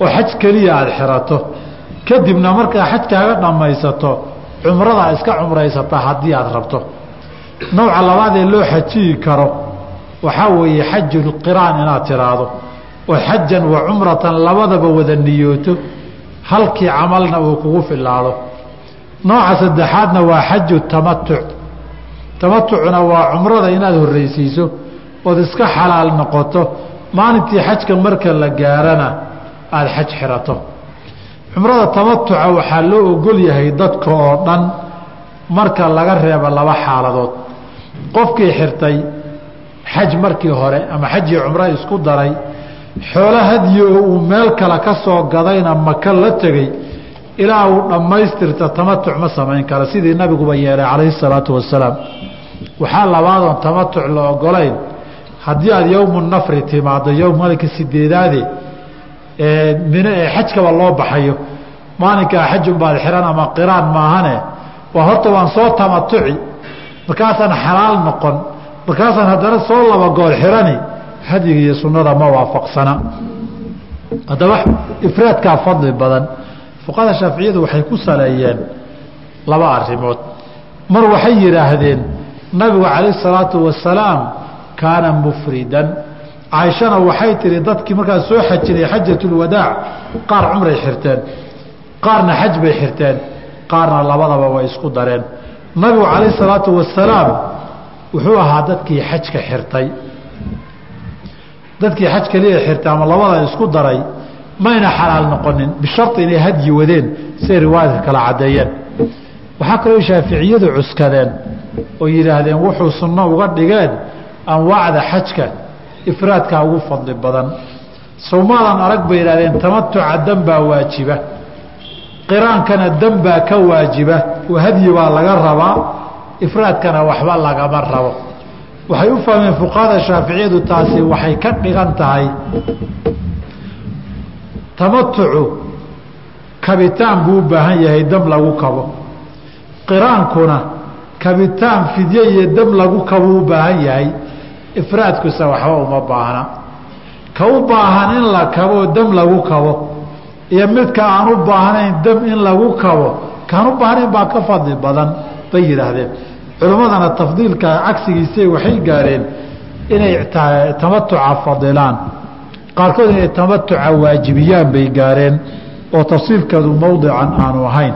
Oo xaj keliya aada xirato. Kadibna markaa xajkaaga dhammaysato cumradaa iska cumraysata haddii aad rabto. Nooca labaad ee loo xajiyi karo waxaa weeye xajulqiraan inaad tiraahdo. Oo xajan wa cumratan labadaba wada niyooto halkii camalna uu kugu filaado nooca saddexaadna waa xaju tamatuc tamatucna waa cumrada inaad horreysiiso ood iska xalaal noqoto maalintii xajka marka la gaarana aada xaj xirato. Cumrada tamatuca waxaa loo ogol yahay dadka oo dhan marka laga reebo laba xaaladood. Qofkii xirtay xaj markii hore ama xajii cumro isku daray xoolo hadyi oo uu meel kale ka soo gadayna maka la tegey ilaa uu dhammaystirta tamatuc ma samayn kara sidii nabiguba yeelay calayhi salaatu wasalaam waxaa labaadoon tamatuc la ogolayn. Haddii aada yowmu nafri timaado yowm maalinka sideedaade min ee xajkaba loo baxayo maalinkaa xajunbaad xihan ama qiraan maahane waa horta waan soo tamatuci markaasaan xalaal noqon markaasaan haddana soo laba goor xirani hadiga iyo sunnada ma waafaqsana. Haddaba ifraadkaa fadli badan fuqahada shaaficiyadu waxay ku saleeyeen laba arrimood. Mar waxay yidhaahdeen nabigu calayh salaatu wasalaam kaana mufridan. Caaishana waxay tihi dadkii markaa soo xajinay xajatulwadaac qaar cumray xirteen qaarna xaj bay xirteen qaarna labadaba way isku dareen. Nabigu calayh salaatu wasalaam wuxuu ahaa dadkii xajka xirtay dadkii xaj keliya xirtay ama labada isku daray mayna xalaal noqonin. Bishari inay hadyi wadeen siay riwaayadka kala caddeeyeen. Waxaa kaloo shaaficiyadu cuskadeen oo yidhaahdeen wuxuu sunno uga dhigeen anwaacda xajka ifraadkaa ugu fadli badan. Sawmaadan arag bay yidhahdeen tamatuca dan baa waajiba. Qiraankana dan baa ka waajiba. Oo hadyi baa laga rabaa. Ifraadkana waxba lagama rabo waxay u fahmeen fuqahada shaaficiyadu taasi waxay ka dhigan tahay tamatucu kabitaan buu u baahan yahay dam lagu kabo. Qiraankuna kabitaan fidye iyo dam lagu kabuu u baahan yahay. Ifraadkuse waxba uma baahna. Ka u baahan in la kaboo dam lagu kabo. Iyo midka aan u baahnayn dam in lagu kabo kaan u baahnayn baa ka fadli badan bay yidhaahdeen culimmadana tafdiilka cagsigiisa waxay gaareen inay tamatuca fadilaan. Qaarkood inay tamatuca waajibiyaan bay gaareen oo tafsiilkeedu mowdican aanu ahayn.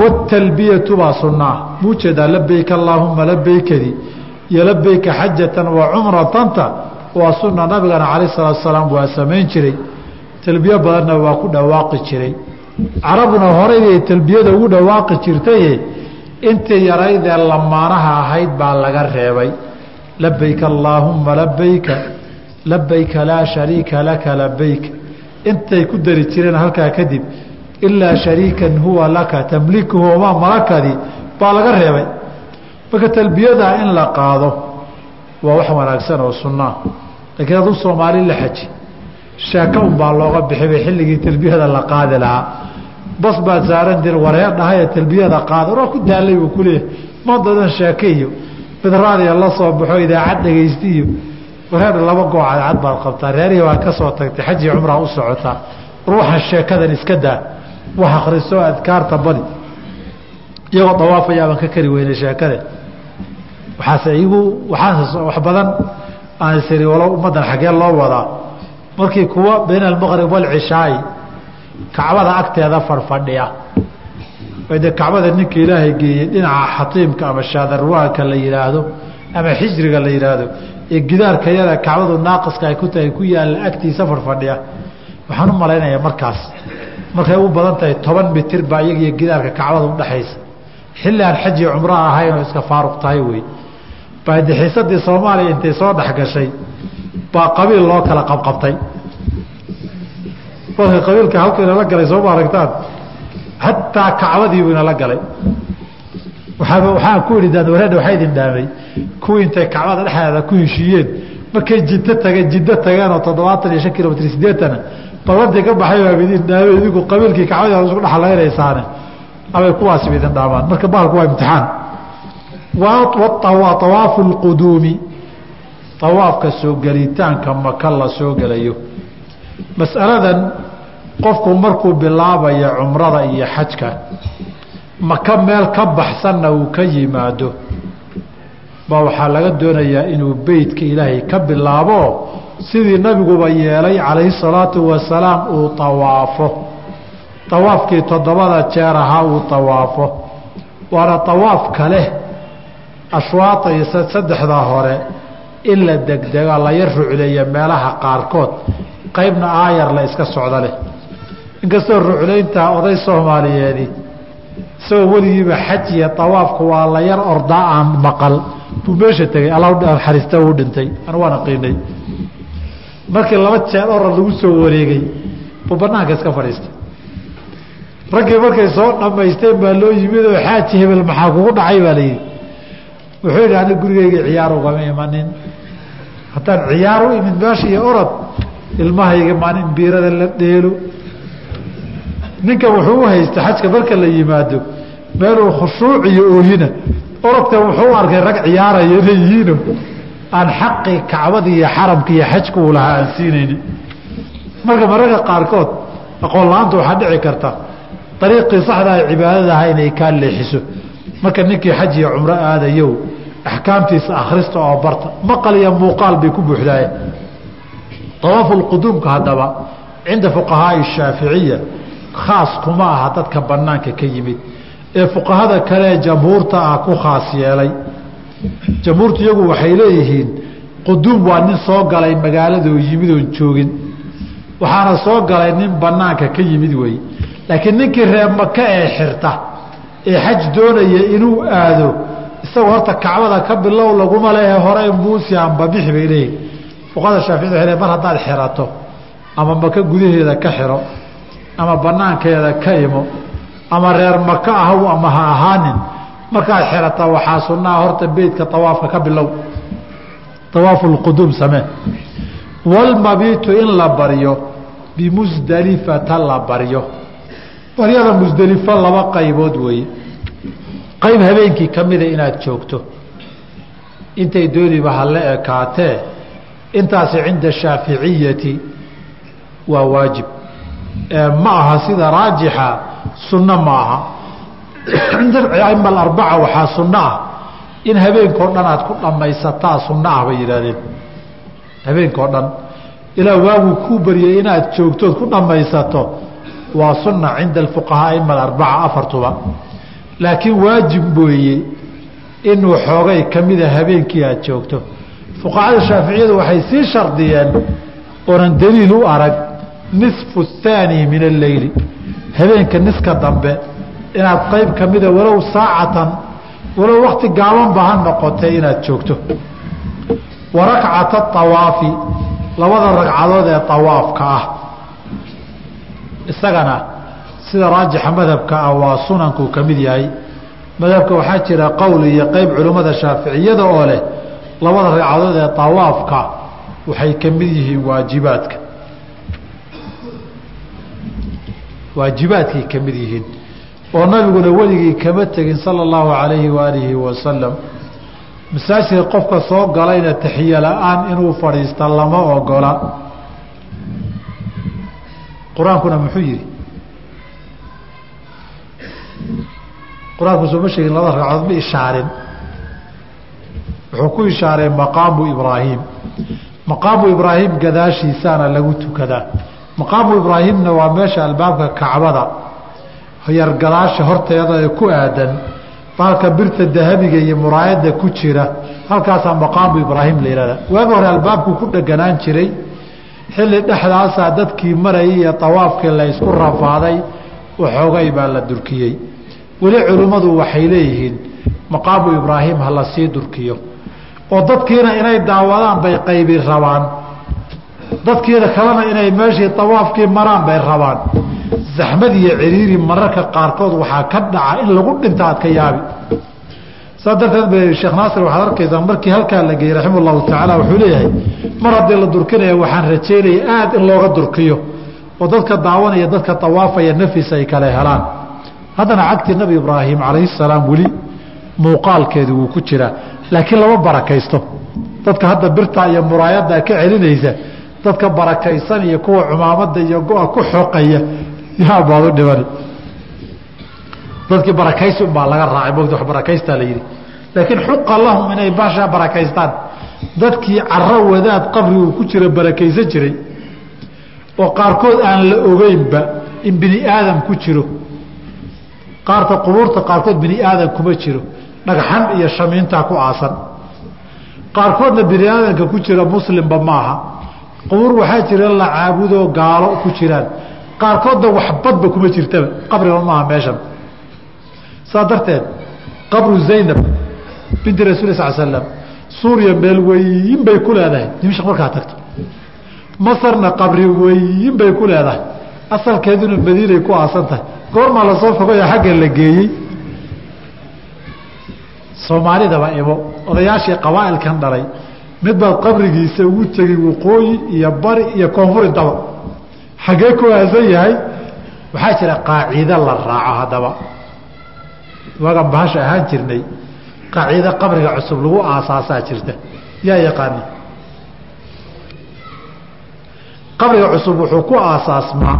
Wاtalbiyatu baa sunaa muu jeedaa allaahuma labaykadi iyo labayka xajatan wa cumratanta waa suna nabigana calayh salaatu salaam waa samayn jiray. Talbiyo badanna waa ku dhawaaqi jiray. Carabuna horeybay talbiyada ugu dhawaaqi jirtaye intii yaraydee lamaanaha ahayd baa laga reebay. Labayk allaahuma labayka labayka laa shariika laka labayk intay ku dari jireen halkaa kadib ilaa shariikan huwa laka tamlikuhu wamaa malakadi baa laga reebay. Marka talbiyadaa in la qaado waa wax wanaagsan oo sunnaa laakiin hadduu soomaali la xaji sheeko unbaa looga bixibay xilligii talbiyada la qaadi lahaa bas baad saaran dir wareer dhahaye talbiyada qaada. Waa ku daalay buu kuleeyahay madadan sheeke iyo bidraadiya la soo baxo idaacad dhegaysti iyo laba goo cadcad baad qabtaa reerihii baad ka soo tagtay xajii cumraa u socotaa. Ruuxan sheekadan iska daa wax akriso adkaarta badi. Iyagoo dawaafaya ka kari weynay sheekade waxaase igu waxaas wax badan aan isiri walo ummaddan xaggee loo wadaa. Markii kuwa bayna almaqrib walcishaai kacbada agteeda fadhfadhiya de kacbada ninka ilaahay geeyey dhinaca xatiimka ama shaadarwaanka la yidhaahdo ama xijriga la yidhaahdo ee gidaarka yada kacbadu naaqiska ay ku tahay ku yaalla agtiisa fadhfadhiya waxaan u malaynayaa markaas. Markay u badan tahay toban mitir baa iyagiyo gidaarka kacbada udhaxaysa xilli aan xaji ahayn oo iska faaruq tahay wey. Baadixiisadii soomaaliya intay soo dhexgashay baa qabiil loo kala qabqabtay marka qabiilka halkayna la galay sooma aragtaan hataa kacbadiibu inala galay. Waxaan ku idhi daanwareedha waxaa idin dhaamay. Kuwii intay kacbada dhexdeeda ku heshiiyeen markay jiddo tageen jiddo tageen oo toddobaatan iyo shan kilomitr sideetana ballantii ka baxay baa idin dhaamay idinku qabiilkii kacbadii ad isku dhexlaynaysaane amay kuwaasiba idin dhaamaan. Marka bahalku waa imtixaan. Waa awaafu lquduumi awaafka soo gelitaanka maka la soo gelayo masaladan qofku markuu bilaabaya cumrada iyo xajka maka meel ka baxsanna uu ka yimaado? Baa waxaa laga doonayaa inuu beytka ilaahay ka bilaabo sidii nabiguba yeelay calayhi salaatu wasalaam uu tawaafo. Tawaafkii toddobada jeer ahaa uu tawaafo. Waana tawaaf kale ashwaata iyo saddexda hore in la degdega la yar rucleeya meelaha qaarkood qaybna aayar la iska socdo leh. Inkastoo ruclayntaa oday soomaaliyeedi isagoo weligiiba xaj iyo tawaafku waa la yar ordaa aan maqal. Buu meesha tegey allaxariista uu dhintay anu waan aqiinay markii laba jeer orad lagu soo wareegay buu banaanka iska fadhiistay. Raggii markay soo dhammaysteen baa loo yimid oo xaaji hebel maxaa kugu dhacay baa layidhi wuxuu yidhi ani gurigeyga ciyaar ugama imanin. Haddaan ciyaar u imid meesha iyo orod ilmahayga maalin biirada la dheelo. Ninka wuxuu u haysta xajka marka la yimaado meeluu khushuuc iyo oohina orodka wuxuu arkay rag ciyaaraya inay yihiino aan xaqii kacbada iyo xaramka iyo xajka uu lahaa aan siinayni marka mararka qaarkood aqoon la'aanta waxaa dhici karta dariiqii saxda ay cibaadadaha inay kaa leexiso. Marka ninkii xaj iyo cumro aadayow axkaamtiisa akhrista oo barta. Maqal iyo muuqaal bay ku buuxdaaye awaafu lquduumka haddaba cinda fuqahaai shaaficiya khaas kuma aha dadka banaanka ka yimid. Ee fuqahada kalee jamhuurta ah ku khaas yeelay. Jamhuurtu iyagu waxay leeyihiin quduum waa nin soo galay magaaladoo yimid oon joogin. Waxaana soo galay nin banaanka ka yimid wey laakiin ninkii reer maka ee xirta ee xaj doonaya inuu aado isagoo horta kacbada ka bilow laguma lehe hore muusi ambabixi bay leeyihiin fuqahada shaaficida waxay le mar haddaad xirato ama maka gudaheeda ka xiro ama banaankeeda ka imo ama reer maka ahw ama ha ahaanin markaad xirata waxaa sunnaha horta beytka awaafka ka bilow. Awaafu lquduum samee. Walmabiitu in la baryo bimusdelifata la baryo. Baryada musdelifo laba qaybood weeye qayb habeenkii ka mida inaad joogto. Intay dooniba ha la ekaatee intaasi cinda shaaficiyati waa waajib. Ma aha sida raajixa sunno ma aha. Cinda aima alarbaca waxaa sunno ah. In habeenkao dhan aad ku dhammaysataa sunno ah bay yidhahdeen habeenkao dhan. Ilaa waagu kuu baryay inaad joogtood ku dhammaysato waa sunna cinda alfuqahaa aima alarbaca afartuba laakiin waajib weeye inuu xoogay ka mida habeenkii aad joogto. Fuqahada shaaficiyadu waxay sii shardiyeen oonan daliil u arag nisfu thaani min alleyli habeenka niska dambe inaad qayb ka walow saacatan walow wakti gaabanba ha noqotay inaad joogto. Wa rakcata awaafi labada ragcadood ee awaafka ah. Isagana sida raajixa madhabka ah waa sunankuu ka mid yahay. Madhabka waxaa jira qowl iyo qeyb culimmada shaaficiyada oo leh labada ragcadood ee awaafka waxay ka mid yihiin waajibaadka. Waajibaadkay ka mid yihiin oo nabiguna weligii kama tegin sala allahu calayhi waalihi wasalam masaajidka qofka soo galayna taxiyo la'aan inuu fadhiista lama ogola. Qur'aankuna muxuu yihi qur'aanku sooma sheegin labada ragcadood ma ishaarin. Wuxuu ku ishaaray maqaamu ibraahim. Maqaamu ibraahim gadaashiisaana lagu tukadaa maqaamu ibraahimna waa meesha albaabka kacbada. Yargadaasha horteeda ee ku aadan baalka birta dahabiga iyo muraayada ku jira halkaasaa maqaamu ibraahim la yihahda waagi hore albaabku ku dheganaan jiray xilli dhexdaasaa dadkii marayay iyo awaafkii la ysku rafaaday waxoogay baa la durkiyey weli culimmadu waxay leeyihiin maqaamu ibraahim ha la sii durkiyo. Oo dadkiina inay daawadaan bay qaybi rabaan. Dadkiina kalena inay meeshii awaafkii maraan bay rabaan. Zaxmad iyo ciriiri mararka qaarkood waxaa ka dhaca in lagu dhinta aad ka yaabi. Saa darteed ba sheekh naasir waxaad arkaysaa markii halkaa la geeyey raxima allahu tacaala wuxuu leeyahay mar haddii la durkinaya waxaan rajaynaya aad in looga durkiyo. Oo dadka daawanaya dadka awaafaya nafis ay kale helaan haddana cagtii nabi ibraahim calayhi salaam weli muuqaalkeedu wuu ku jiraa. Laakiin lama barakaysto. Dadka hadda birta iyo muraayada ka celinaysa dadka barakaysan iyo kuwa cumaamada iyo go-a ku xoqaya yaa baad u dhibani dadkii barakaysi unbaa laga raacay mogta wax barakaystaa la yidhi. Laakiin xuqa lahum inay baashaa barakaystaan. Dadkii caro wadaad qabri uu ku jira barakaysan jiray oo qaarkood aan la ogeynba in bini aadam ku jiro qaarka qubuurta qaarkood bini aadam kuma jiro. Dhagxan iyo shamiintaa ku aasan. Qaarkoodna bini aadamka ku jira muslimba maaha. Qubuur waxaa jira la caabudoo gaalo ku jiraan. Qaarkoodna waxbadba kuma jirtaba. Qabriba maaha meeshan. Saa darteed qabru zaynab binti rasuuli sal slam suuriya meel weyin bay ku leedahay. Dimashq markaa tagto. Masarna qabri weyin bay ku leedahay. Asalkeeduna madiinay ku aasan tahay goormaa la soo fogayo xagga la geeyey soomaalidaba imo odayaashii qabaa'ilkan dhalay mid baad qabrigiisa ugu tegay waqooyi iyo bari iyo koonfuri daba xaggee ku aasan yahay waxaa jira qaacido la raaco haddaba. Waagaan bahasha ahaan jirnay qaacido qabriga cusub lagu aasaasaa jirta. Yaa yaqaani? Qabriga cusub wuxuu ku aasaasmaa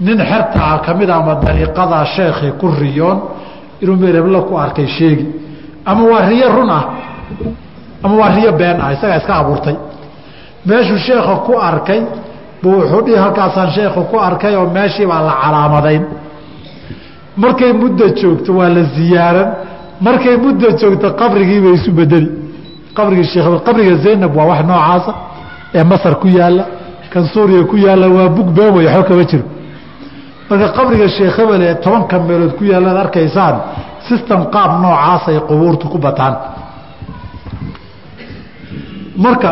nin xerta ah ka mid ama dariiqadaa sheekhi ku riyoon inuu merebla ku arkay sheegi. Ama waa riyo run ah ama waa riyo been ah isagaa iska abuurtay. Meeshuu sheekha ku arkay buu wuxuu dhihi halkaasaan sheekhu ku arkay oo meeshii baa la calaamadayn. Markay muddo joogto waa la ziyaaran. Markay muddo joogto qabrigiibay isu bedeli. Qabrigii qabriga zaynab waa wax noocaasa ee masar ku yaalla kan suuriya ku yaalla waa bug been way waxba kama jiro marka qabriga sheekh ee tobanka meelood ku yaalaad arkaysaan system qaab noocaasay qubuurtu ku bataan. Marka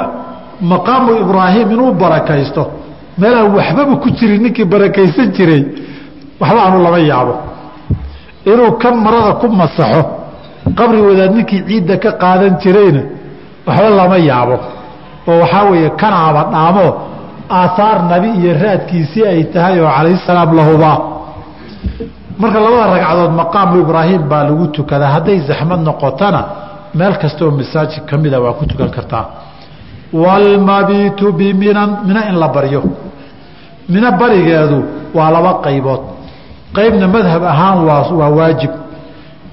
maqaamu ibraahim inuu barakaysto meelaan waxbaba ku jirin ninkii barakaysan jiray waxba aanu lama yaabo. Inuu kan marada ku masaxo qabri wadaad ninkii ciidda ka qaadan jirayna waxba lama yaabo. Oo waxaa weeye kanaaba dhaamo aahaar nabi iyo raadkiisii ay tahay oo calayhi salaam lahubaa marka labada ragcadood maqaamu ibraahim baa lagu tukadaa hadday zaxmad noqotana meel kastaoo masaajid ka mida waa ku tukan kartaa waalmabiitu biminan mina in la baryo. Mino barigeedu waa laba qaybood. Qaybna madhab ahaan waa waa waajib.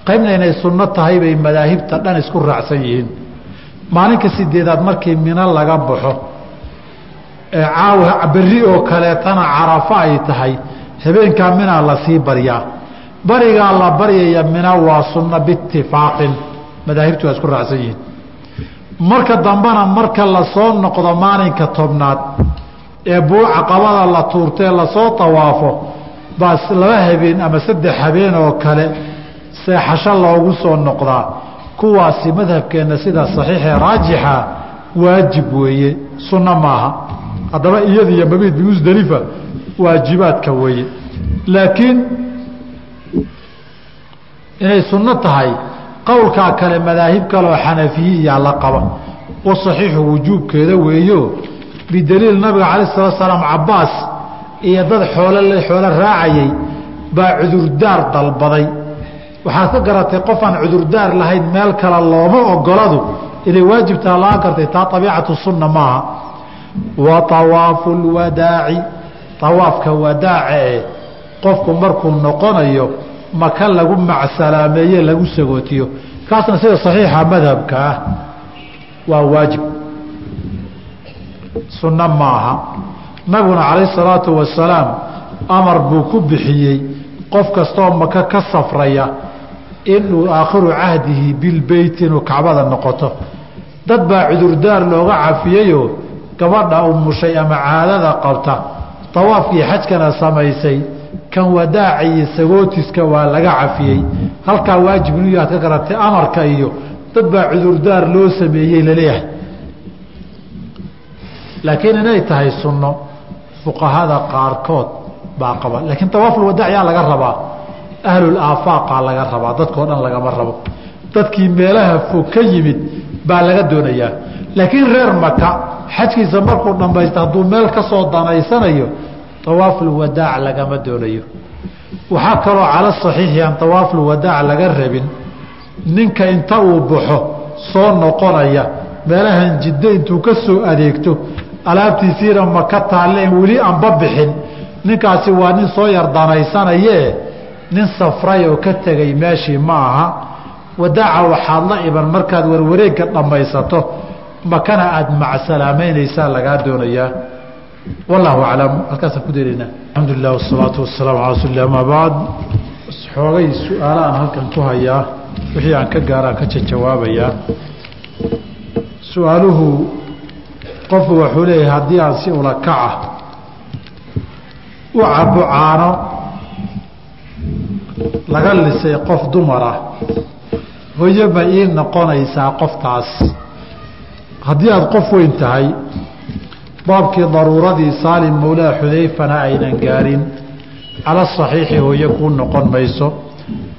Qaybna inay sunno tahay bay madaahibta dhan isku raacsan yihiin. Maalinka sideedaad markii mino laga baxo ee caawa berri oo kaleetana carafo ay tahay habeenkaa minaa la sii baryaa barigaa la baryaya mina waa sunno biitifaaqin madaahibtu waa isku raacsan yihiin. Marka dambena marka la soo noqdo maalinka tobnaad ee buuca qabada la tuurtee la soo tawaafo baas laba habeen ama saddex habeen oo kale seexasho loogu soo noqdaa. Kuwaasi madhabkeenna sida saxiixee raajixa waajib weeye sunno maaha. Haddaba iyada iyo mabiid bimusdelifa waajibaadka weeye. Laakiin inay sunno tahay qowlkaa kale madaahib kaleoo xanafiye iyaa la qaba. Wa saxiixu wujuubkeeda weeyo bidaliil nabiga calaih salatu salaam cabaas iyo dad xoolo xoolo raacayay baa cudurdaar dalbaday. Waxaad ka garatay qof aan cudurdaar lahayn meel kale looma ogoladu inay waajibtaa la'aan kartay taa abiicatu sunna maaha wa awaafu lwadaaci awaafka wadaaca ee qofku markuu noqonayo maka lagu macsalaameeye lagu sagootiyo kaasna sida saxiixa madhabka ah waa waajib sunno maaha nabiguna calayh salaatu wasalaam amar buu ku bixiyey qof kastaoo maka ka safraya inuu aakhiru cahdihi bilbeyt inuu kacbada noqoto dad baa cudurdaar looga cafiyeyoo gabadha umushay ama caadada qabta. Tawaafkii xajkana samaysay kan wadaaca iyo sagootiska waa laga cafiyey. Halkaa waajib inuu yaad ka garatay amarka iyo dad baa cudurdaar loo sameeyey la leeyahay. Laakiin inay tahay sunno fuqahada qaarkood baa qaba. Laakiin tawaafulwadaac yaa laga rabaa. Ahlul aafaaqa laga rabaa. Dadkao dhan lagama rabo. Dadkii meelaha fog ka yimid baa laga doonayaa. Laakiin reer maka xajkiisa markuu dhammaysta hadduu meel ka soo danaysanayo tawaafulwadaac lagama doonayo. Waxaa kaloo cala saxiixi aan tawaafulwadaac laga rabin ninka inta uu baxo soo noqonaya meelahan jiddo intuu ka soo adeegto alaabtiisiina maka taalleen weli aanba bixin. Ninkaasi waa nin soo yar danaysanayee nin safray oo ka tegay meeshii ma aha wadaaca waxaad la iban markaad warwareegga dhammaysato makana aada macsalaameynaysaa lagaa doonayaa wallahu aclam halkaasaan ku dareynaa alxamdu lilah wasalaatu wasalaamu ala rasuuli amaa bacd. Xoogay su'aalaaan halkan ku hayaa wixii aan ka gaaraan ka jajawaabayaa. Su'aaluhu qofku wuxuu leeyahay haddii aan si ula kaca u cabo caano laga lisay qof dumara hooyo ma ii noqonaysaa qoftaas. Haddii aada qof weyn tahay baabkii daruuradii saalim mawlaa xudayfana aynan gaarin cala saxiixi hooye kuu noqon mayso.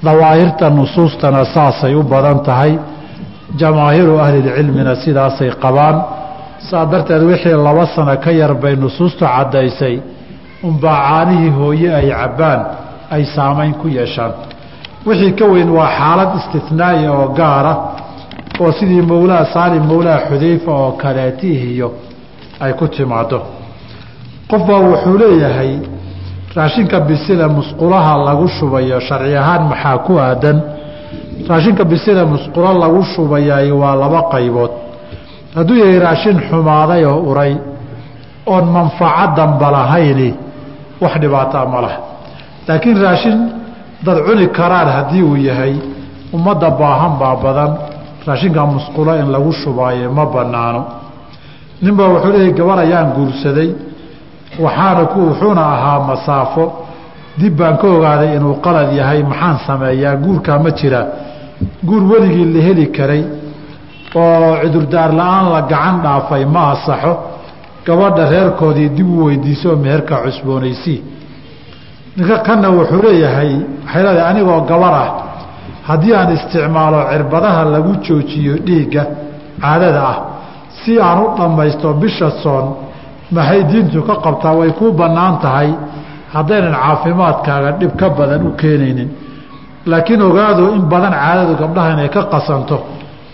Dawaahirta nusuustana saasay u badan tahay. Jamaahiiru ahlilcilmina sidaasay qabaan. Saa darteed wixii laba sano ka yar bay nusuustu caddaysay. Unbaa caanihii hooye ay cabbaan ay saamayn ku yeeshaan wixii ka weyn waa xaalad istinaa'i oo gaara oo sidii mowlaa saalim mowlaa xudayfa oo kaleetihiyo ay ku timaado qof baa wuxuu leeyahay raashinka bisile musqulaha lagu shubayo sharci ahaan maxaa ku aadan? Raashinka bisile musqulo lagu shubayay waa laba qaybood. Hadduu yahay raashin xumaaday oo uray oon manfaco damba lahayni wax dhibaataa ma laha. Laakiin raashin dad cuni karaan haddii uu yahay ummadda baahan baa badan raashinka musqulo in lagu shubaayo ma bannaano. Ninbaa wuxuu leeyahy gabar ayaan guursaday waxaana wuxuuna ahaa masaafo. Dib baan ka ogaaday inuu qalad yahay maxaan sameeyaa guurkaa ma jira. Guur weligii la heli karay oo cudurdaar la'aan la gacan dhaafay ma asaxo gabadha reerkoodii dib u weydiiso meherka cusboonaysii ninka kanna wuxuu leeyahay waxay leedahay anigoo gabar ah haddii aan isticmaalo cirbadaha lagu joojiyo dhiigga caadada ah si aan u dhammaysto bisha soon maxay diintu ka qabtaa? Way kuu bannaan tahay. Haddaynan caafimaadkaaga dhib ka badan u keenaynin. Laakiin ogaado in badan caadadu gabdhaha inay ka qasanto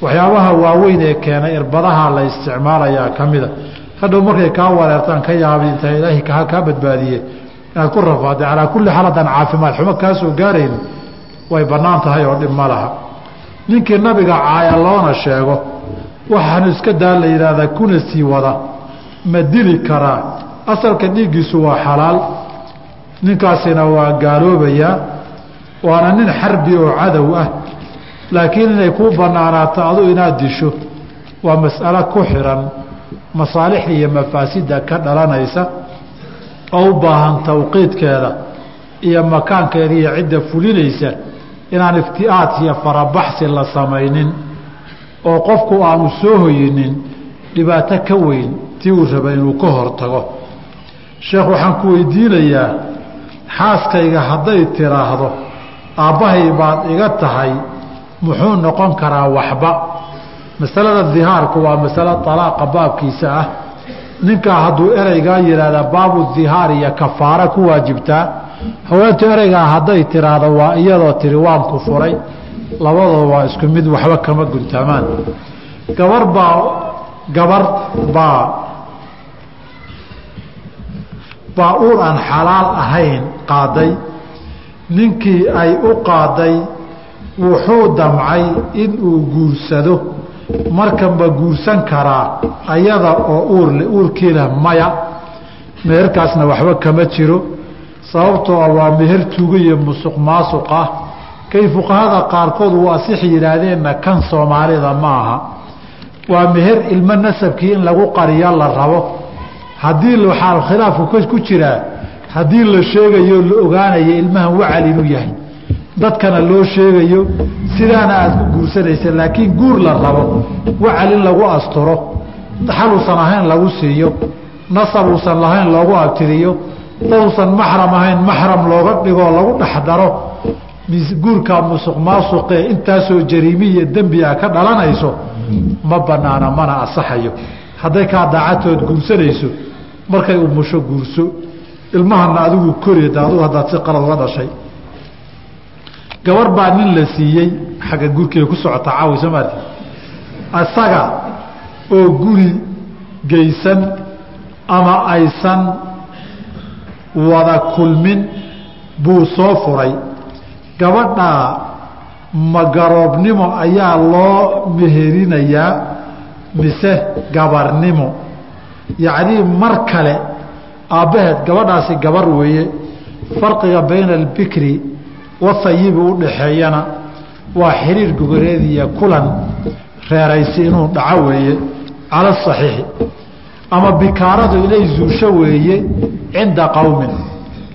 waxyaabaha waaweyn ee keenay irbadaha la isticmaalayaa ka mida hadhow markay kaa wareertaan ka yaabi inta ilaahi kaa badbaadiye inaad ku rafaadday calaa kulli xaal haddaan caafimaad xumo kaa soo gaarayn way bannaan tahay oo dhib ma laha. Ninkii nabiga caaya loona sheego waxaanu iska daa la yidhaahdaa kuna sii wada. Ma dili karaa. Asalka dhiiggiisu waa xalaal. Ninkaasina waa gaaloobayaa. Waana nin xarbi oo cadow ah. Laakiin inay kuu bannaanaato adu inaad disho waa mas'alo ku xiran. Masaalixda iyo mafaasidda ka dhalanaysa oo u baahan tawqiidkeeda iyo makaankeeda iyo cidda fulinaysa inaan ifti'aad iyo farabaxsi la samaynin oo qofku aanu soo hoyinin dhibaato ka weyn tii uu raba inuu ka hortago sheekh waxaan ku weydiinayaa xaaskayga hadday tiraahdo aabbahay baad iga tahay muxuu noqon karaa waxba? Masalada dihaarku waa masalo alaaqa baabkiisa ah ninkaa hadduu ereygaa yidhaahda baabu dihaar iyo kafaara ku waajibtaa haweentu ereygaa hadday tiraahdo waa iyadoo tiri waanku furay labadoo waa isku mid waxba kama guntaamaan gabar baa gabar baa baa uur aan xalaal ahayn qaaday. Ninkii ay u qaaday wuxuu damcay inuu guursado markan ma guursan karaa ayada oo uurle uurkiina maya. Meherkaasna waxba kama jiro. Sababtoo ah waa meher tuuga iyo musuq maasuq ah. Kay fuqahada qaarkood uu asix yidhaahdeenna kan soomaalida ma aha. Waa meher ilmo nasabkii in lagu qariyo la rabo. Haddii waxaa khilaafku ku jiraa haddii la sheegayo la ogaanayo ilmahan wacal inuu yahay. Dadkana loo sheegayo sidaana aad ku guursanaysa laakiin guur la rabo wacal lagu asturo xaluusan ahayn lagu siiyo nasab uusan lahayn loogu abtiriyo daduusan maxram ahayn maxram looga dhigoo lagu dhexdaro guurkaa musuq maasuqee intaasoo jariimiya dembiga ka dhalanayso ma banaana mana asaxayo hadday kaa daacatood guursanayso markay umusho guurso ilmahana adigu koreeda adigu haddaad si qalad uga dhashay gabar baa nin la siiyey xagga gurkeeda ku socota caawi soo maarti asaga oo guri geysan ama aysan wada kulmin buu soo furay. Gabadhaa magaroobnimo ayaa loo meherinayaa mise gabarnimo. Yacnii mar kale aabbaheed gabadhaasi gabar weeye. Farqiga bayna albikri wahayibi u dhaxeeyana waa xiriir gogoreed iyo kulan reeraysi inuu dhaco weeye cala asaxiixi ama bikaaradu inay zuusho weeye cinda qowmin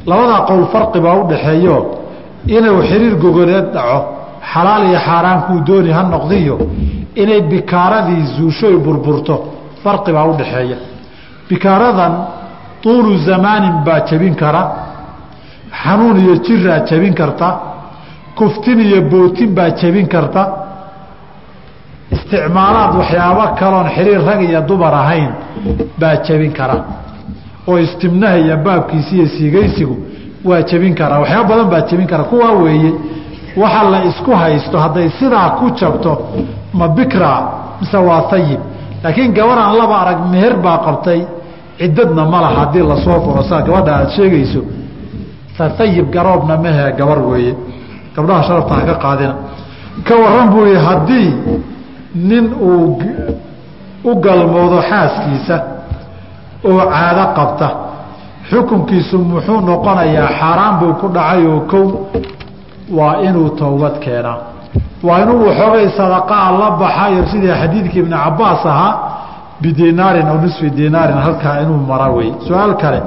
labadaa qowl farqi baa u dhaxeeyo inuu xiriir gogoreed dhaco xalaal iyo xaaraan kuu dooni ha noqdiyo inay bikaaradii zuushoy burburto farqi baa u dhaxeeya. Bikaaradan tuulu zamaanin baa jebin kara xanuun iyo jiraa jebin karta kuftin iyo bootin baa jebin karta. Isticmaalaad waxyaabo kaloon xiriir rag iyo dumar ahayn baa jebin kara. Oo istimnaha iyo baabkiisi iyo siigaysigu waa jebin karaa waxyaaba badan baa jebin kara. Kuwaa weeye waxa la isku haysto hadday sidaa ku jabto ma bikra mise waa ayib laakiin gabar aan laba arag meher baa qabtay ciddadna ma laha haddii la soo furo saa gabadha aada sheegayso ayib garoobna mehe gabar weeye. Gabdhaha sharafta ha ka qaadina ka waran buu i haddii nin uu u galmoodo xaaskiisa oo caado qabta xukunkiisu muxuu noqonayaa xaaraan buu ku dhacay oo kow waa inuu towbad keenaa. Waa inuu waxoogay sadaqaa la baxayo sidii xadiidkii ibni cabaas ahaa bidinaarin aw nisfi dinaarin halkaa inuu mara wey su'aal kale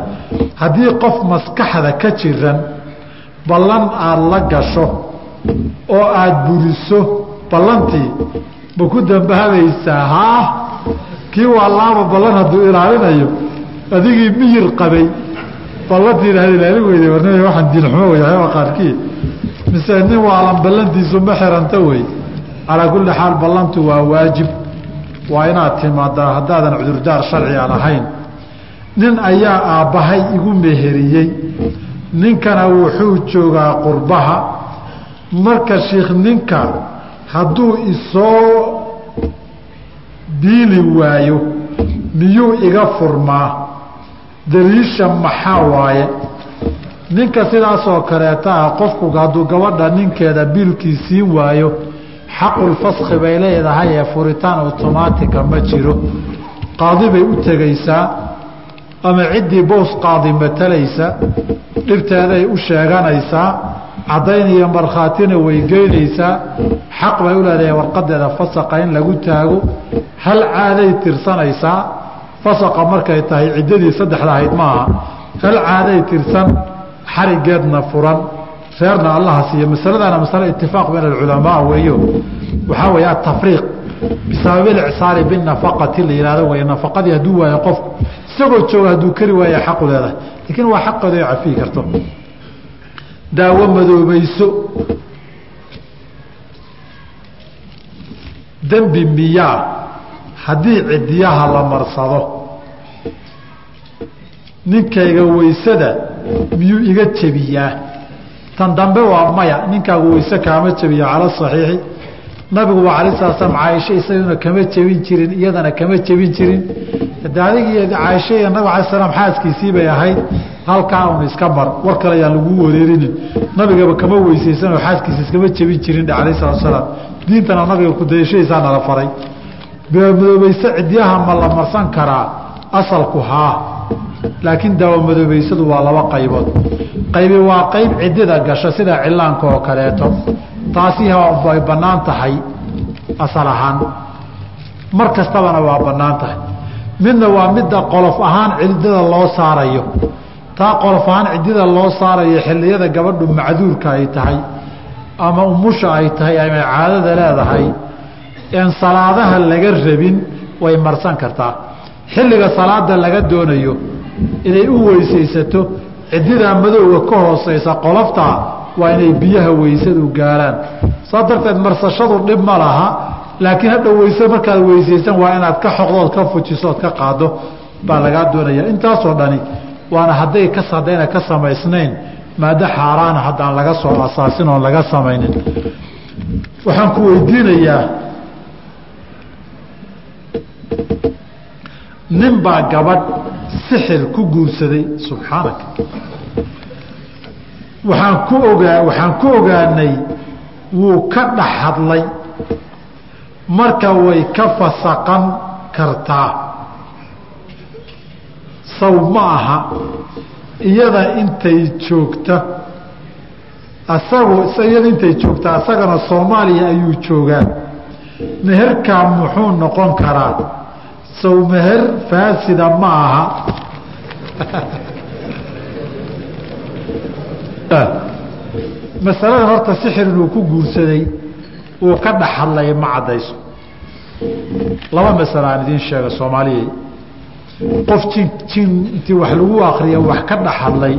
haddii qof maskaxda ka jiran ballan aada la gasho oo aada buriso ballantii ma ku dambahabaysaa haa? Kii waa laaba ballan hadduu ilaalinayo adigii miyir qabay ballantiina had ilaalin weyday warnima waxaan diinxumo wey waxyaaba qaarkii. Mise nin waalan ballantiisu ma xiranta wey. Calaa kulli xaal ballantu waa waajib waa inaad timaadaa haddaadan cudurdaar sharciga lahayn nin ayaa aabbahay igu meheriyey. Ninkana wuxuu joogaa qurbaha. Marka shiikh ninka hadduu isoo biili waayo miyuu iga furmaa? Daliisha maxaa waaye? Ninka sidaasoo kaleeta ah qofku hadduu gabadha ninkeeda biilkii siin waayo xaqulfaski bay leedahay ee furitaan automaatica ma jiro. Qaadi bay u tegaysaa ama ciddii boos qaadi matalaysa dhibteeday u sheeganaysaa caddayn iyo markhaatina way geynaysaa xaq bay u leedahay warqadeeda fasaqa in lagu taago. Hal caaday tirsanaysaa fasaqa markay tahay ciddadii saddexda ahayd maaha. Hal caaday tirsan xarigeedna furan reerna allaha siiyo masaladana masale itifaaq bayn alculamaa weeyo. Waxaa weeye atafriiq bisabab ilicsaari binafaqati la yihahdo wey nafaqadii hadduu waayo qofku isagoo jooga hadduu kari waaya xaqu laakiin waa xaqeeda ay karto. Daawo madoobayso dembi miyaa haddii cidiyaha la marsado. Ninkayga waysada miyuu iga jebiyaa tan dambe waa maya. Ninkaagu wayse kaama jebiyo cala saxiixi. Nabigu waa alai sala slam caaisha isaguna kama jebin jirin iyadana kama jebin jirin. De adig iyo nabig ala slam xaaskiisii bay ahayd. Halkaa un iska mar. War kale ayaan lagu wareerinin. Nabigaba kama weysaysanoo xaaskiisa iskama jebin jirin alayh salatu salaam. Diintana nabiga kudayashadiisaa nala faray. Madoobayse cidyaha ma la marsan karaa. Asalku haa laakiin daawamadoobaysadu waa laba qaybood. Qaybi waa qayb cidida gasha sida cilaanka oo kaleeto. Taasi ay bannaan tahay asal ahaan. Mar kastabana waa bannaan tahay. Midna waa midda qolof ahaan cidida loo saarayo. Taa qolof ahaan cidida loo saarayo xilliyada gabadhu macduurka ay tahay ama umusha ay tahay ama caadada leedahay een salaadaha laga rabin way marsan kartaa. Xilliga salaada laga doonayo inay u weysaysato cididaa madowga ka hooseysa qoloftaa waa inay biyaha weysadu gaaraan saa darteed marsashadu dhib ma laha laakiin hadha weyse markaad weysaysan waa inaad ka xoqdood ka fujiso ood ka qaado baa lagaa doonaya. Intaasoo dhani waana hadday ka haddayna ka samaysnayn maado xaaraana haddaan laga soo asaasin oon laga samaynin. Waxaan ku weydiinayaa nin baa gabadh sixir ku guursaday subxaanaka. Waxaan ku ogaa waxaan ku ogaanay wuu ka dhex hadlay. Marka way ka fasaqan kartaa. Saw ma aha iyada intay joogta asagu iyada intay joogta asagana soomaaliya ayuu joogaa. Meherkaa muxuu noqon karaa saw meher faasida ma aha. Masaladan horta sixir inuu ku guursaday uu ka dhex hadlay ma caddayso. Laba masalo aan idiin sheega soomaaliyay qof jin jin intii wax lagu akriya wax ka dhex hadlay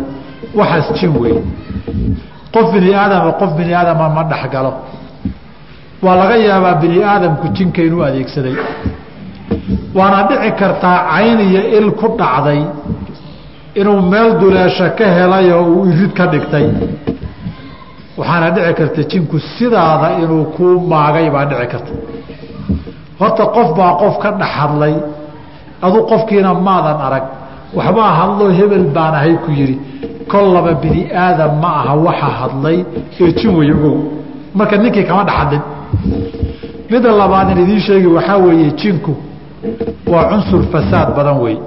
waxaas jin wey qof bini aadama qof bini aadama ma dhexgalo waa laga yaabaa bini aadamku jinka inuu adeegsaday waana dhici kartaa cayn iyo il ku dhacday inuu meel duleesha ka helay oo uu irid ka dhigtay. Waxaana dhici karta jinku sidaada inuu kuu maagay baa dhici karta. Horta qof baa qof ka dhex hadlay adu qofkiina maadan arag waxbaa hadloo hebel baan ahay ku yidhi kollaba bini aadam ma aha waxa hadlay ee jin way ogow. Marka ninkii kama dhex hadlin midda labaad in idiin sheegi waxaa weeye jinku waa cunsur fasaad badan wey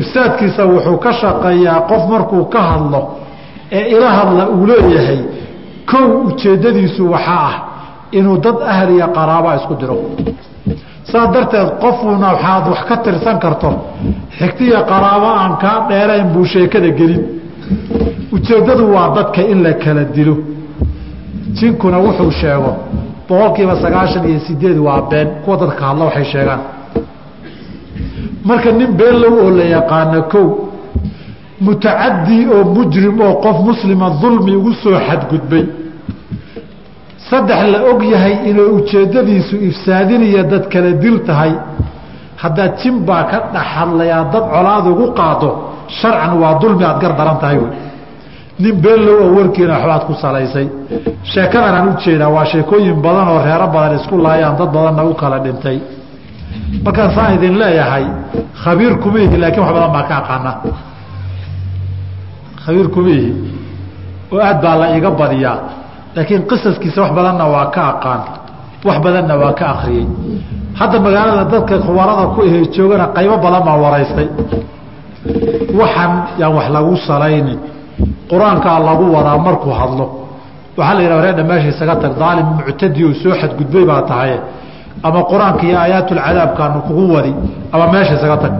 ifsaadkiisa wuxuu ka shaqeeyaa qof markuu ka hadlo ee ila hadla uu leeyahay kow ujeeddadiisu waxaa ah inuu dad ahliya qaraaba isku diro. Saas darteed qofuuna waxaad wax ka tirsan karto xigtiya qaraabo aan kaa dheerayn buu sheekada gelin. Ujeeddadu waa dadka in la kala dilo. Jinkuna wuxuu sheego boqolkiiba sagaashan iyo sideed waa been. Kuwa dadka hadla waxay sheegaan. Marka nin beenlow oo la yaqaano kow mutacadii oo mujrim oo qof muslima dulmi ugu soo xadgudbay. Saddex la og yahay inay ujeeddadiisu ifsaadiniyo dad kala dil tahay. Haddaad jin baa ka dhex hadlayaa dad colaad ugu qaado sharcan waa dulmi aad gar daran tahay wey nin beenlow oo warkiina waxbaad ku salaysay. Sheekadan aan u jeedaa waa sheekooyin badan oo reero badan isku laayaan dad badanna u kala dhintay. Markaan saan idin leeyahay khabiir kuma ihi laakiin wax badan baa ka aqaana. Khabiir kuma ihi oo aad baa la iga badiyaa laakiin qisaskiisa wax badanna waa ka aqaan wax badanna waa ka akriyey hadda magaalada dadka khubarada ku ahe joogana qaybo badan baa waraystay. Waxan yaan wax lagu salaynin qur'aankaa lagu wadaa markuu hadlo. Waxaa la yidhah reerdha meesha isaga tag daalim muctadi oo soo xadgudbay baa tahay ama qur'aanka iyo aayaatulcadaabkaanu kugu wadi ama meesha isaga tag